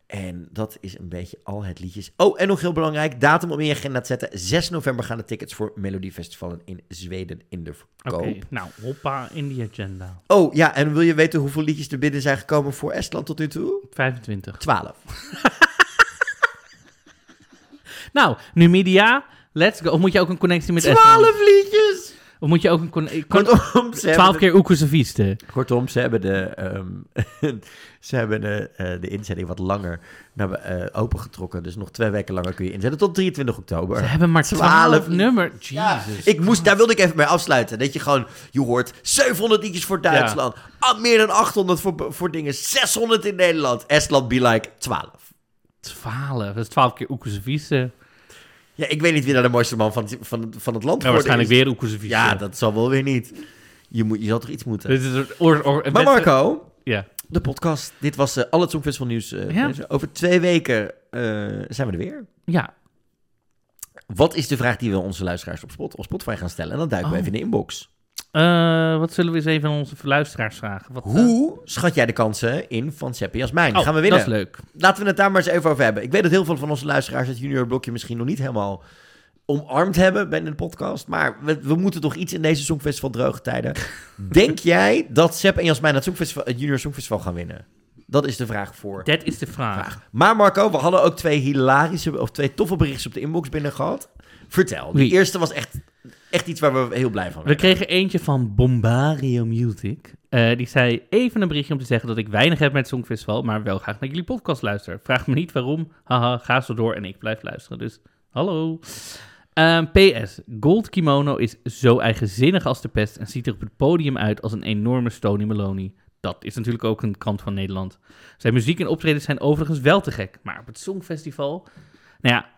En dat is een beetje al het liedjes. Oh, en nog heel belangrijk, datum om in je agenda te zetten. 6 november gaan de tickets voor Melodiefestivalen in Zweden in de Oké, verkoop. nou, hoppa in die agenda. Oh ja, en wil je weten hoeveel liedjes er binnen zijn gekomen voor Estland tot nu toe? 25. 12. Nou, Numidia, let's go. Of moet je ook een connectie met 12 Estland? liedjes! Of moet je ook een connectie... Kortom, ze 12 hebben keer Oekuseviste. Kortom, ze hebben de, ehm, ze hebben de, eh, de inzetting wat langer naar, eh, opengetrokken. Dus nog twee weken langer kun je inzetten tot 23 oktober. Ze hebben maar 12, 12 nummer. Ja, Jesus. ik moest, daar wilde ik even mee afsluiten. Dat je gewoon, je hoort 700 liedjes voor Duitsland. ah, meer dan 800 voor, voor dingen. 600 in Nederland. Estland be like 12. 12. Dat is 12 keer Oekuseviste. Ja, ik weet niet wie daar de mooiste man van, van, van het land Ja, waarschijnlijk is. weer Oekuseviste. Ja, dat zal wel weer niet. Je, moet, je zal toch iets moeten. Dit is oor, oor, Maar Marco, Ja. de podcast. Dit was eh, al het Songfestival nieuws. eh, Ja. Over twee weken eh, zijn we er weer. Ja. Wat is de vraag die we onze luisteraars op, Spot, op Spotify gaan stellen? En dan duiken we Oh. even in de inbox. Eh, wat zullen we eens even aan onze luisteraars vragen? Wat, eh, Hoe schat jij de kansen in van Sepp en Jasmijn? oh, gaan we winnen? Dat is leuk. Laten we het daar maar eens even over hebben. Ik weet dat heel veel van onze luisteraars het junior blokje misschien nog niet helemaal omarmd hebben bij de podcast. Maar we, we moeten toch iets in deze Songfestival droge tijden. Denk jij dat Sepp en Jasmijn het, Songfestival, het junior Songfestival gaan winnen? Dat is de vraag voor. Dat is de vraag. Maar Marco, we hadden ook twee hilarische of twee toffe berichtjes op de inbox binnen gehad. Vertel. Wie? eerste was echt, echt iets waar we heel blij van We werden. kregen eentje van Bombario Music. Eh, die zei even een berichtje om te zeggen dat ik weinig heb met het Songfestival, maar wel graag naar jullie podcast luister. Vraag me niet waarom. Haha, ga zo door en ik blijf luisteren. Dus hallo. Ehm, PS. Gold Kimono is zo eigenzinnig als de pest en ziet er op het podium uit als een enorme Stony Maloney. Dat is natuurlijk ook een kant van Nederland. Zijn muziek en optredens zijn overigens wel te gek. Maar op het Songfestival... Nou ja,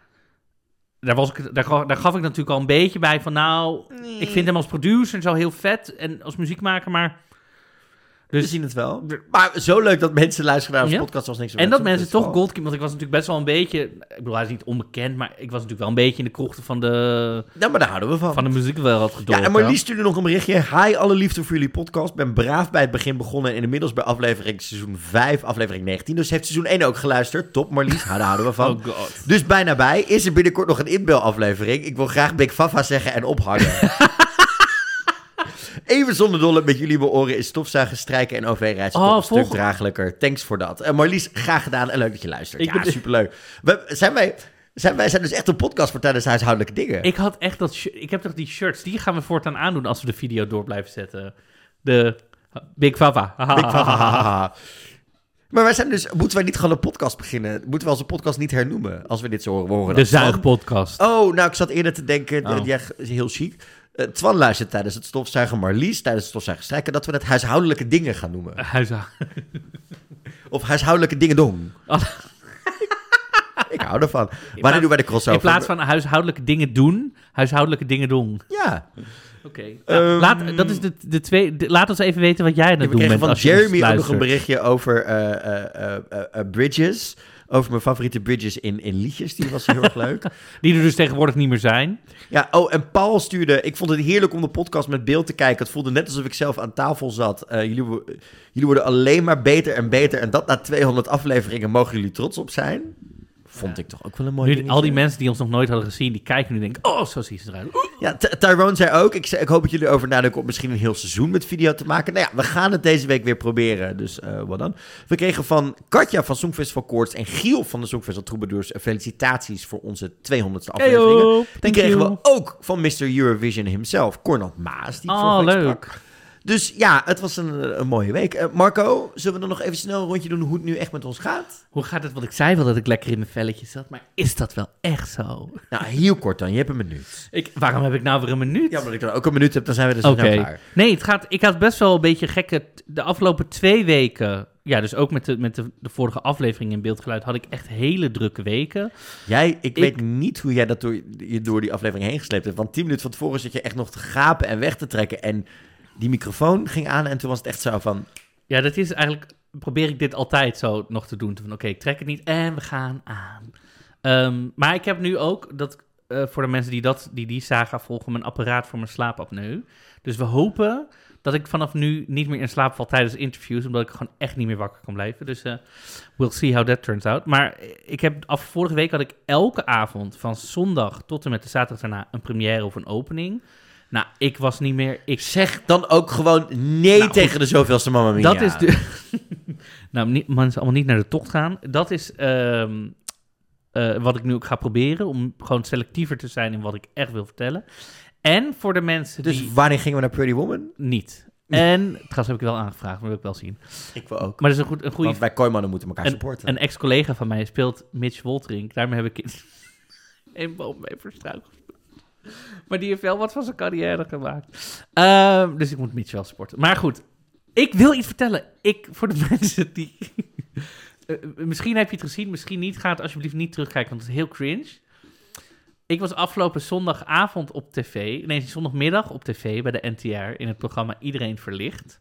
daar, was ik, daar, gaf, daar gaf ik natuurlijk al een beetje bij van... Nou, ik vind hem als producer zo heel vet en als muziekmaker, maar... we Dus, zien het wel. Maar zo leuk dat mensen luisteren naar onze Ja. podcast als niks en dat mensen toch Gold. Want ik was natuurlijk best wel een beetje... Ik bedoel, hij is niet onbekend, maar ik was natuurlijk wel een beetje in de krochten van de, Nou, maar daar houden we van. van de muziekwereld Ja, en Marlies stuurde nog een berichtje. Hi, alle liefde voor jullie podcast. Ben braaf bij het begin begonnen en inmiddels bij aflevering seizoen 5, aflevering 19. Dus heeft seizoen 1 ook geluisterd. Top, Marlies. Daar houden we van. Oh god. Dus bijna bij. Is er binnenkort nog een inbelaflevering? Ik wil graag Big Fafa zeggen en ophangen. Even zonder dolle met jullie mijn oren is stofzuigen, strijken en OV-reizen Oh, toch een stuk draaglijker. Thanks voor dat. En Marlies, graag gedaan en leuk dat je luistert. Ik ja, ben- superleuk. We, zijn wij, zijn wij zijn dus echt een podcast voor tijdens huishoudelijke dingen. Ik had echt dat... Ik heb toch die shirts, die gaan we voortaan aandoen als we de video door blijven zetten. De Big Fava. Big Fafa. Maar wij zijn dus, moeten wij niet gewoon een podcast beginnen? Moeten we onze podcast niet hernoemen als we dit zo horen? De Zuigpodcast. Oh, nou, ik zat eerder te denken, Oh. eh, ja, is heel chic. Eh, Twan luistert tijdens het stofzuigen, Marlies tijdens het stofzuigen strijken, dat we het huishoudelijke dingen gaan noemen. Huiza. Of huishoudelijke dingen dong. Oh. ik hou ervan. Wanneer doen wij de crossover? In plaats van huishoudelijke dingen doen, huishoudelijke dingen doen. Ja. Oké. Ehm, Nou, laat, dat is de, de twee. de- laat ons even weten wat jij aan het doen kregen bent. van als je Jeremy ook nog een berichtje over eh, eh, bridges. Over mijn favoriete bridges in, in liedjes. Die was heel erg leuk. Die er dus tegenwoordig niet meer zijn. Ja, oh, en Paul stuurde... Ik vond het heerlijk om de podcast met beeld te kijken. Het voelde net alsof ik zelf aan tafel zat. Eh, jullie, jullie worden alleen maar beter en beter. En dat na 200 afleveringen mogen jullie trots op zijn. Vond ik toch ook wel een mooi Nu, dingetje. al die mensen die ons nog nooit hadden gezien, die kijken nu en denken: oh, zo ziet ze eruit. Ja, Ty- Tyrone zei ook... Ik, zei, ik hoop dat jullie over nadenken om misschien een heel seizoen met video te maken. Nou ja, we gaan het deze week weer proberen. Dus eh, wat dan? We kregen van Katja van Songfestival Koorts en Giel van de Songfestival Troubadours... eh, felicitaties voor onze 200ste afleveringen. Thank kregen we ook van Mr. Eurovision himself, Cornel Maas. Die Oh, leuk. sprak. Dus ja, het was een, een mooie week. Eh, Marco, zullen we dan nog even snel een rondje doen hoe het nu echt met ons gaat? Hoe gaat het? Want ik zei wel dat ik lekker in mijn velletjes zat, maar is dat wel echt zo? Nou, heel kort dan. Je hebt een minuut. Ik, waarom heb ik nou weer een minuut? Ja, omdat ik dan ook een minuut heb, dan zijn we dus snel Oké. klaar. Nee, het gaat, ik had best wel een beetje gekke... De afgelopen twee weken... Ja, dus ook met de, met de, de vorige aflevering in beeldgeluid... had ik echt hele drukke weken. Jij, ik, Ik- weet niet hoe jij dat door, je door die aflevering heen gesleept hebt. Want tien minuten van tevoren zit je echt nog te gapen en weg te trekken. En die microfoon ging aan en toen was het echt zo van... Ja, dat is eigenlijk... Probeer ik dit altijd zo nog te doen. Van oké, ik trek het niet en we gaan aan. Ehm, maar ik heb nu ook dat... eh, voor de mensen die, dat, die die saga volgen, mijn apparaat voor mijn slaapapneu. Dus we hopen dat ik vanaf nu niet meer in slaap val tijdens interviews, omdat ik gewoon echt niet meer wakker kan blijven. Dus eh, we'll see how that turns out. Maar ik heb af vorige week had ik elke avond van zondag tot en met de zaterdag daarna een première of een opening. Nou, ik was niet meer. Ik Zeg dan ook gewoon nee Nou, tegen de zoveelste Mamma Mia. Dat is de. nou, niet, mensen allemaal niet naar de tocht gaan. Dat is ehm, eh, wat ik nu ook ga proberen. Om gewoon selectiever te zijn in wat ik echt wil vertellen. En voor de mensen Dus die wanneer gingen we naar Pretty Woman? niet. En trouwens heb ik wel aangevraagd, maar wil ik wel zien. Ik wil ook. Maar dat is een, goed, een goede. Want wij Kooimannen moeten elkaar Een, supporten. een ex-collega van mij speelt Mitch Wolterink. Daarmee heb ik in een boom mee verstruikeld. Maar die heeft wel wat van zijn carrière gemaakt. Ehm, dus ik moet Mitch wel supporten. Maar goed, ik wil iets vertellen. Ik, voor de mensen die... Eh, misschien heb je het gezien, misschien niet. Ga het alsjeblieft niet terugkijken, want het is heel cringe. Ik was afgelopen zondagavond op tv, nee, zondagmiddag op tv bij de NTR in het programma Iedereen Verlicht.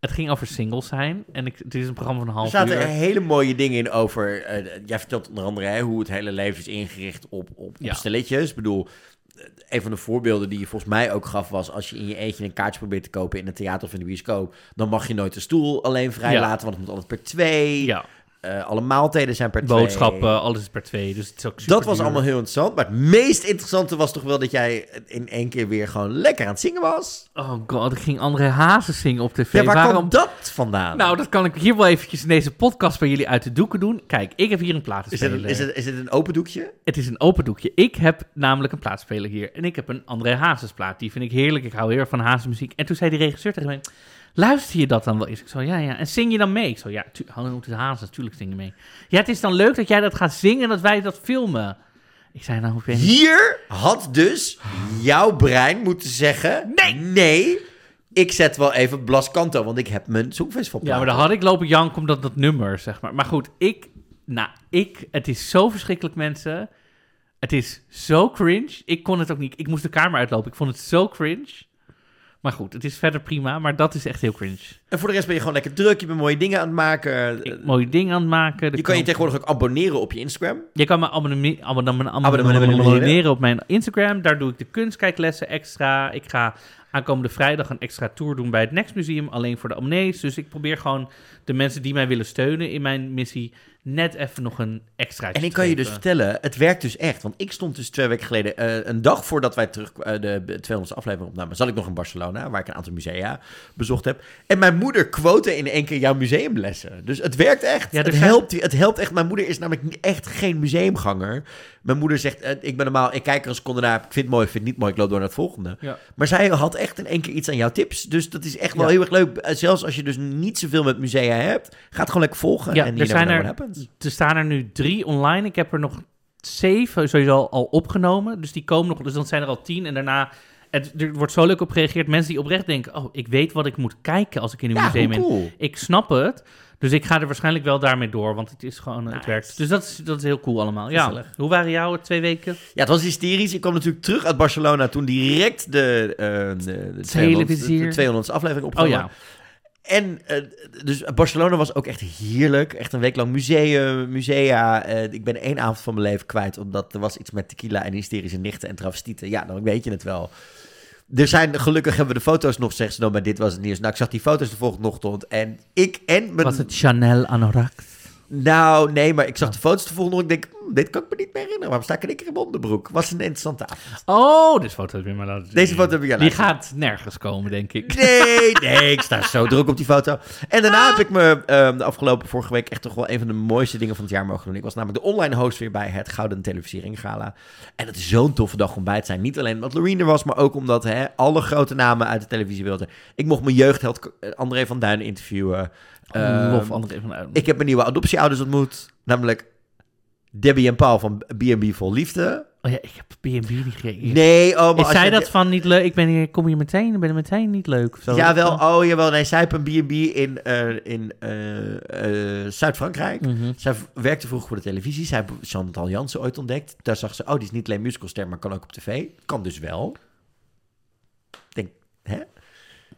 Het ging over singles zijn en ik, het is een programma van een Er half zaten uur. hele mooie dingen in over... eh, jij vertelt onder andere hè, hoe het hele leven is ingericht op, op, op Ja. stelletjes. Ik bedoel, een van de voorbeelden die je volgens mij ook gaf was... als je in je eentje een kaartje probeert te kopen in een theater of in de bioscoop... dan mag je nooit de stoel alleen vrij Ja. laten, want het moet altijd per twee. Ja, Eh, alle maaltijden zijn per twee. boodschappen, alles is per twee, dus het is ook super Dat was duur. allemaal heel interessant. Maar het meest interessante was toch wel dat jij in één keer weer gewoon lekker aan het zingen was. Oh god, ik ging André Hazes zingen op tv. Ja, waar Waarom? kwam dat vandaan? Nou, dat kan ik hier wel eventjes in deze podcast bij jullie uit de doeken doen. Kijk, ik heb hier een is, het, is, het, is het een open doekje? Het is een open doekje. Ik heb namelijk een plaatspeler hier. En ik heb een André Hazes plaat. Die vind ik heerlijk. Ik hou heel erg van Hazes muziek. En toen zei die regisseur tegen mij... Luister je dat dan wel eens? Ik zo, ja, ja. En zing je dan mee? Ik zo, ja, hallo, het is Hazes. Tuurlijk zing je mee. Ja, het is dan leuk dat jij dat gaat zingen en dat wij dat filmen. Ik zei, nou, weet niet. Hier had dus jouw brein moeten zeggen... Nee! Nee, ik zet wel even Blas Canto, want ik heb mijn Songfestival Ja, maar dan had ik lopen janken omdat dat nummer, zeg maar. Maar goed, ik... Nou, ik... Het is zo verschrikkelijk, mensen. Het is zo cringe. Ik kon het ook niet... Ik moest de kamer uitlopen. Ik vond het zo cringe. Maar goed, het is verder prima. Maar dat is echt heel cringe. En voor de rest ben je gewoon lekker druk. Je bent mooie dingen aan het maken. Ik, mooie dingen aan het maken. je kan je tegenwoordig ook abonneren op je Instagram. Je kan me abonneren op mijn Instagram. Daar doe ik de kunstkijklessen extra. Ik ga aankomende vrijdag een extra tour doen bij het Next Museum. Alleen voor de abonnees. Dus ik probeer gewoon de mensen die mij willen steunen in mijn missie... net even nog een extra En ik kan je dus vertellen, het werkt dus echt. Want ik stond dus twee weken geleden, eh, een dag voordat wij terug eh, de 200 aflevering opnamen, zat ik nog in Barcelona, waar ik een aantal musea bezocht heb. En mijn moeder quote in één keer jouw museumlessen. Dus het werkt echt. Ja, het, helpt, het helpt echt. Mijn moeder is namelijk echt geen museumganger. Mijn moeder zegt, eh, ik ben normaal, ik kijk er een seconde naar, ik vind het mooi, ik vind het niet mooi, ik loop door naar het volgende. Ja. Maar zij had echt in één keer iets aan jouw tips. Dus dat is echt wel Ja. heel erg leuk. Zelfs als je dus niet zoveel met musea hebt, ga het gewoon lekker volgen. Ja, en er zijn er-. Er staan er nu drie online. Ik heb er nog zeven sowieso al opgenomen. Dus die komen nog. Dus dan zijn er al tien. En daarna. Het, er wordt zo leuk op gereageerd. Mensen die oprecht denken: Oh, ik weet wat ik moet kijken als ik in een Ja, museum ben. Ik snap het. Dus ik ga er waarschijnlijk wel daarmee door. Want het is gewoon. Het werkt. Dus dat is, dat is heel cool allemaal. Ja. Hoe waren jouw twee weken? Ja, het was hysterisch. Ik kwam natuurlijk terug uit Barcelona toen direct de, eh de, de 200, Televizier. de 200 aflevering Oh opgenomen. ja. En eh, dus Barcelona was ook echt heerlijk. Echt een week lang museum, musea. Eh, ik ben één avond van mijn leven kwijt, omdat er was iets met tequila en hysterische nichten en travestieten. Ja, dan weet je het wel. Er zijn, gelukkig hebben we de foto's nog, zegt ze dan, maar dit was het nieuws. Nou, ik zag die foto's de volgende ochtend en ik en mijn... Was het Chanel Anorak? Nou, nee, maar ik zag de foto's de volgende ochtend. Ik denk, hm, dit kan ik me niet meer herinneren. Waarom sta ik in één keer in mijn onderbroek? Was een interessante avond. Oh, deze foto heb je maar laten zien. Deze foto heb ik jou Die laten gaat nergens komen, denk ik. Nee, nee, ik sta zo druk op die foto. En daarna heb ik me ehm, de afgelopen vorige week echt toch wel een van de mooiste dingen van het jaar mogen doen. Ik was namelijk de online host weer bij het Gouden Televisiering Gala. En het is zo'n toffe dag om bij te zijn. Niet alleen omdat Loreen er was, maar ook omdat hè, alle grote namen uit de televisiewereld. er- Ik mocht mijn jeugdheld eh, André van Duin interviewen. Ehm, Lof André van ik heb mijn nieuwe adoptieouders ontmoet. Namelijk Debbie en Paul van B&B Vol Liefde. Oh ja, ik heb B&B niet gekregen. Nee, oh, maar Is zij je- dat van niet leuk? Ik ben hier, kom hier meteen, ben er meteen niet leuk. Zo. Jawel, oh jawel. Nee, zij heeft een B&B in, eh, in eh, eh, Zuid-Frankrijk. Mhm. Zij werkte vroeger voor de televisie. Zij heeft Chantal Jansen ooit ontdekt. Daar zag ze, oh, die is niet alleen musicalster, maar kan ook op tv. Kan dus wel. Ik denk, hè?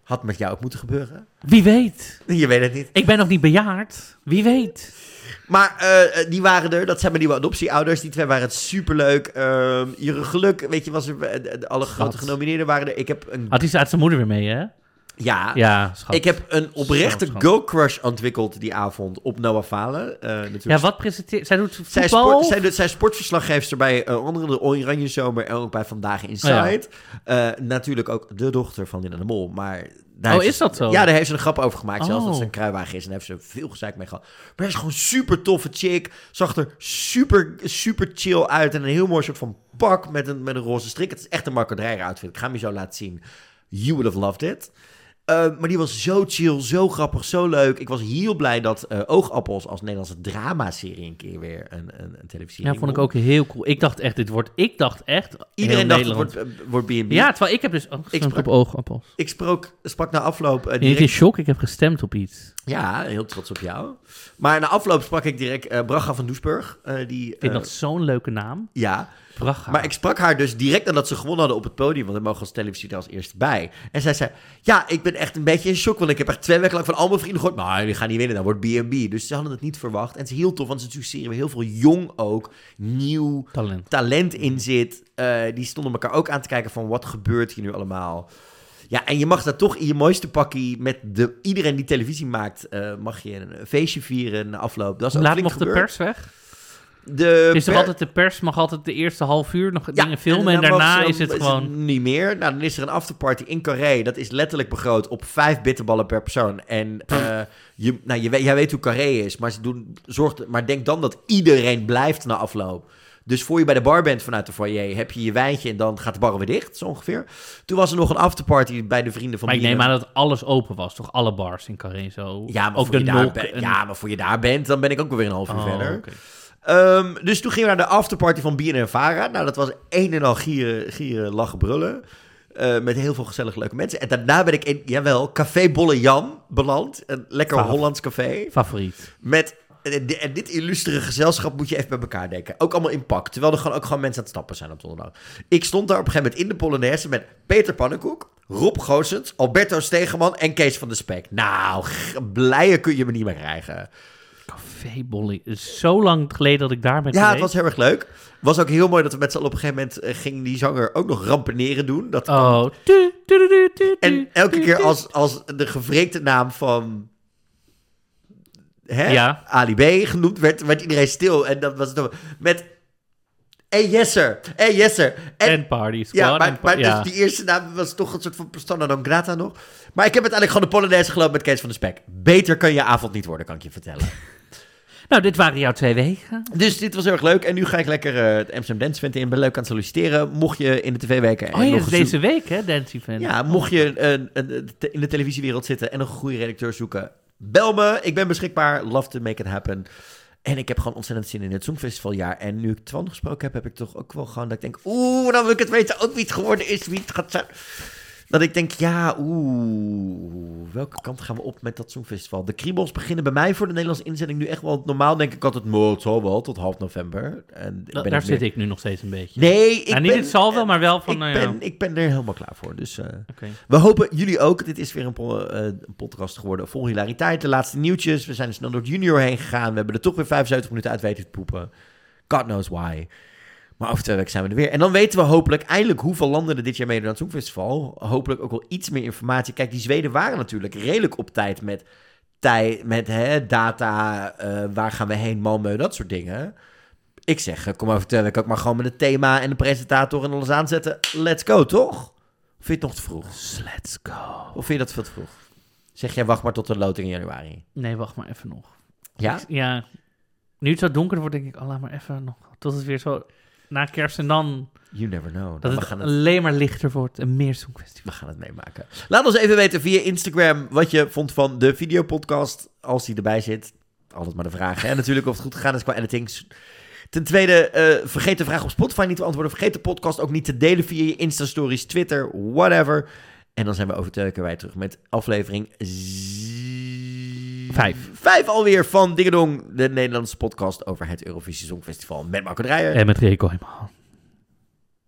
Had met jou ook moeten gebeuren. Wie weet. Je weet het niet. Ik ben nog niet bejaard. Wie weet. Maar eh, eh, die waren er. Dat zijn mijn nieuwe adoptieouders. Die twee waren het superleuk. Ehm Jure Geluk, weet je, was er. eh, alle grote genomineerden waren er. Ik heb een. Had hij uit zijn moeder weer mee, hè? Ja. Ja, schat. Ik heb een oprechte go-crush ontwikkeld die avond op Noah Falen. Eh, natuurlijk Ja, wat presenteert... Zij doet voetbal? Zij, sport, zij, doet- zij sportverslaggeefster bij eh, onder andere de Oranje Zomer en ook bij Vandaag Inside. Eh, natuurlijk ook de dochter van Linda de Mol. Maar Oh, is ze- dat zo? Ja, daar heeft ze een grap over gemaakt. Zelfs Oh. dat ze een kruiwagen is. En daar heeft ze veel gezeik mee gehad. Maar hij is gewoon super toffe chick. Zag er super, super chill uit. En een heel mooi soort van pak met een, met een roze strik. Het is echt een Marco Dreyer outfit. Ik ga hem je zo laten zien. You would have loved it. Eh, maar die was zo chill, zo grappig, zo leuk. Ik was heel blij dat eh, Oogappels als Nederlandse dramaserie een keer weer een, een, een televisie. Ja, vond ik ook heel cool. Ik dacht echt, dit wordt... Ik dacht echt... Iedereen dacht Nederland. het wordt, eh, wordt B&B. Ja, terwijl ik heb dus ook sprak- op oogappels. Ik sprak, sprak na afloop... eh, direct, in shock? Ik heb gestemd op iets. ja, heel trots op jou. Maar na afloop sprak ik direct Braga van Doesburg. die, Ik vind dat zo'n leuke naam. Ja, Braga. maar ik sprak haar dus direct nadat ze gewonnen hadden op het podium. Want we mogen als televisie er als eerste bij. En zij zei, ja, ik ben echt een beetje in shock. Want ik heb echt twee weken lang van al mijn vrienden gehoord... Nou, die gaan niet winnen, dan wordt B&B. Dus ze hadden het niet verwacht. En is heel tof, want is natuurlijk heel veel jong ook, nieuw Talent. talent in zit. Eh, die stonden elkaar ook aan te kijken van wat gebeurt hier nu allemaal. Ja, en je mag daar toch in je mooiste pakkie met de, iedereen die televisie maakt, eh, mag je een feestje vieren na afloop. Dat is laat mocht de pers weg? De Het is toch per- altijd de pers mag altijd de eerste half uur nog Ja, dingen filmen en, daarna is het gewoon... niet meer. Nou, dan is er een afterparty in Carré. Dat is letterlijk begroot op vijf bitterballen per persoon. En eh, je, nou, je weet, jij weet hoe Carré is, maar, ze doen, zorg, maar denk dan dat iedereen blijft na afloop. Dus voor je bij de bar bent vanuit de foyer, heb je je wijntje en dan gaat de bar weer dicht, zo ongeveer. Toen was er nog een afterparty bij de vrienden van Maar ik neem aan dat alles open was, toch? Alle bars in Carré zo. Ja, maar, ook voor de je daar nok ben- en- ja, maar voor je daar bent, dan ben ik ook weer een half uur Oh, verder. oké. Ehm, dus toen gingen we naar de afterparty van Bien en Vara. Nou, dat was een en al gieren, gieren lachen, brullen. Eh, met heel veel gezellige leuke mensen. En daarna ben ik in, jawel, Café Bolle Jan beland. Een lekker. Hollands café. Favoriet. Met, en di- en dit illustere gezelschap moet je even bij elkaar denken. Ook allemaal in pak. Terwijl er gewoon ook gewoon mensen aan het stappen zijn op donderdag. Ik stond daar op een gegeven moment in de Polonaise met Peter Pannenkoek, Rob Goossens, Alberto Stegeman en Kees van de Spek. Nou, blijer kun je me niet meer krijgen. Café Bolly. Zo lang geleden dat ik daar ben Ja, het was heel erg leuk. Was ook heel mooi dat we met z'n allen op een gegeven moment eh, ging die zanger ook nog rampeneren doen. Dat Oh. En elke keer als, als de gevreekte naam van hè, Ja. Ali B genoemd werd, werd iedereen stil. En dat was het met hey Jesser, hey Jesser. En, En Party Squad. ja, maar, maar ja. dus die eerste naam was toch een soort van persona non grata nog. Maar ik heb uiteindelijk gewoon de Polonaise gelopen met Kees van de Spek. Beter kan je avond niet worden, kan ik je vertellen. Nou, dit waren jouw twee weken. Dus dit was heel erg leuk. En nu ga ik lekker eh, het Amsterdam Dance Event in. Ben leuk aan het solliciteren. Mocht je in de tv-weken... Oh ja, deze week, hè, Dance Event. Ja, mocht je een, te- in de televisiewereld zitten en een goede redacteur zoeken, bel me. Ik ben beschikbaar. Love to make it happen. En ik heb gewoon ontzettend zin in het Songfestivaljaar. En nu ik Twan gesproken heb, heb ik toch ook wel gewoon dat ik denk... Oeh, dan wil ik het weten ook wie het geworden is, wie het gaat zijn. Dat ik denk, ja, oeh, welke kant gaan we op met dat Songfestival? De kriebels beginnen bij mij voor de Nederlandse inzending nu echt wel... Normaal denk ik altijd, nou, het zal wel, tot half november. En ik Da- ben daar zit meer- ik nu nog steeds een beetje. Nee, ik Nou, niet ben... het zal wel, maar wel van, ik, nou ja. ben, ik ben er helemaal klaar voor, dus... eh, we hopen jullie ook. Dit is weer een, po- eh, een podcast geworden vol hilariteit. De laatste nieuwtjes. We zijn snel door het junior heen gegaan. We hebben er toch weer 75 minuten uit weten te poepen. God knows why. Maar over twee weken zijn we er weer. En dan weten we hopelijk eindelijk hoeveel landen er dit jaar meedoen aan het Songfestival. Hopelijk ook wel iets meer informatie. Kijk, die Zweden waren natuurlijk redelijk op tijd met, tij, met hè, data. eh, waar gaan we heen, Malmö, dat soort dingen. Ik zeg, eh, kom over twee weken ook maar gewoon met het thema en de presentator en alles aanzetten. Let's go, toch? Of vind je het nog te vroeg? Let's go. Of vind je dat veel te vroeg? Zeg jij, wacht maar tot de loting in januari. Nee, wacht maar even nog. Ja? Ik- ja. Nu het zo donker wordt, denk ik, oh, laat maar even nog. Tot het weer zo na kerst en dan You never know. dat het alleen maar lichter wordt en meer Songfestival. we gaan het meemaken. Laat ons even weten via Instagram wat je vond van de videopodcast. Als die erbij zit. Altijd maar de vraag. En natuurlijk of het goed gegaan is qua editings. Ten tweede, eh, vergeet de vraag op Spotify niet te beantwoorden. Vergeet de podcast ook niet te delen via je Insta-stories, Twitter, whatever. En dan zijn we over twee weken weer terug met aflevering... Vijf. Vijf alweer van Dingedong, de Nederlandse podcast over het Eurovisie Songfestival met Marco Dreyer. En met Rico.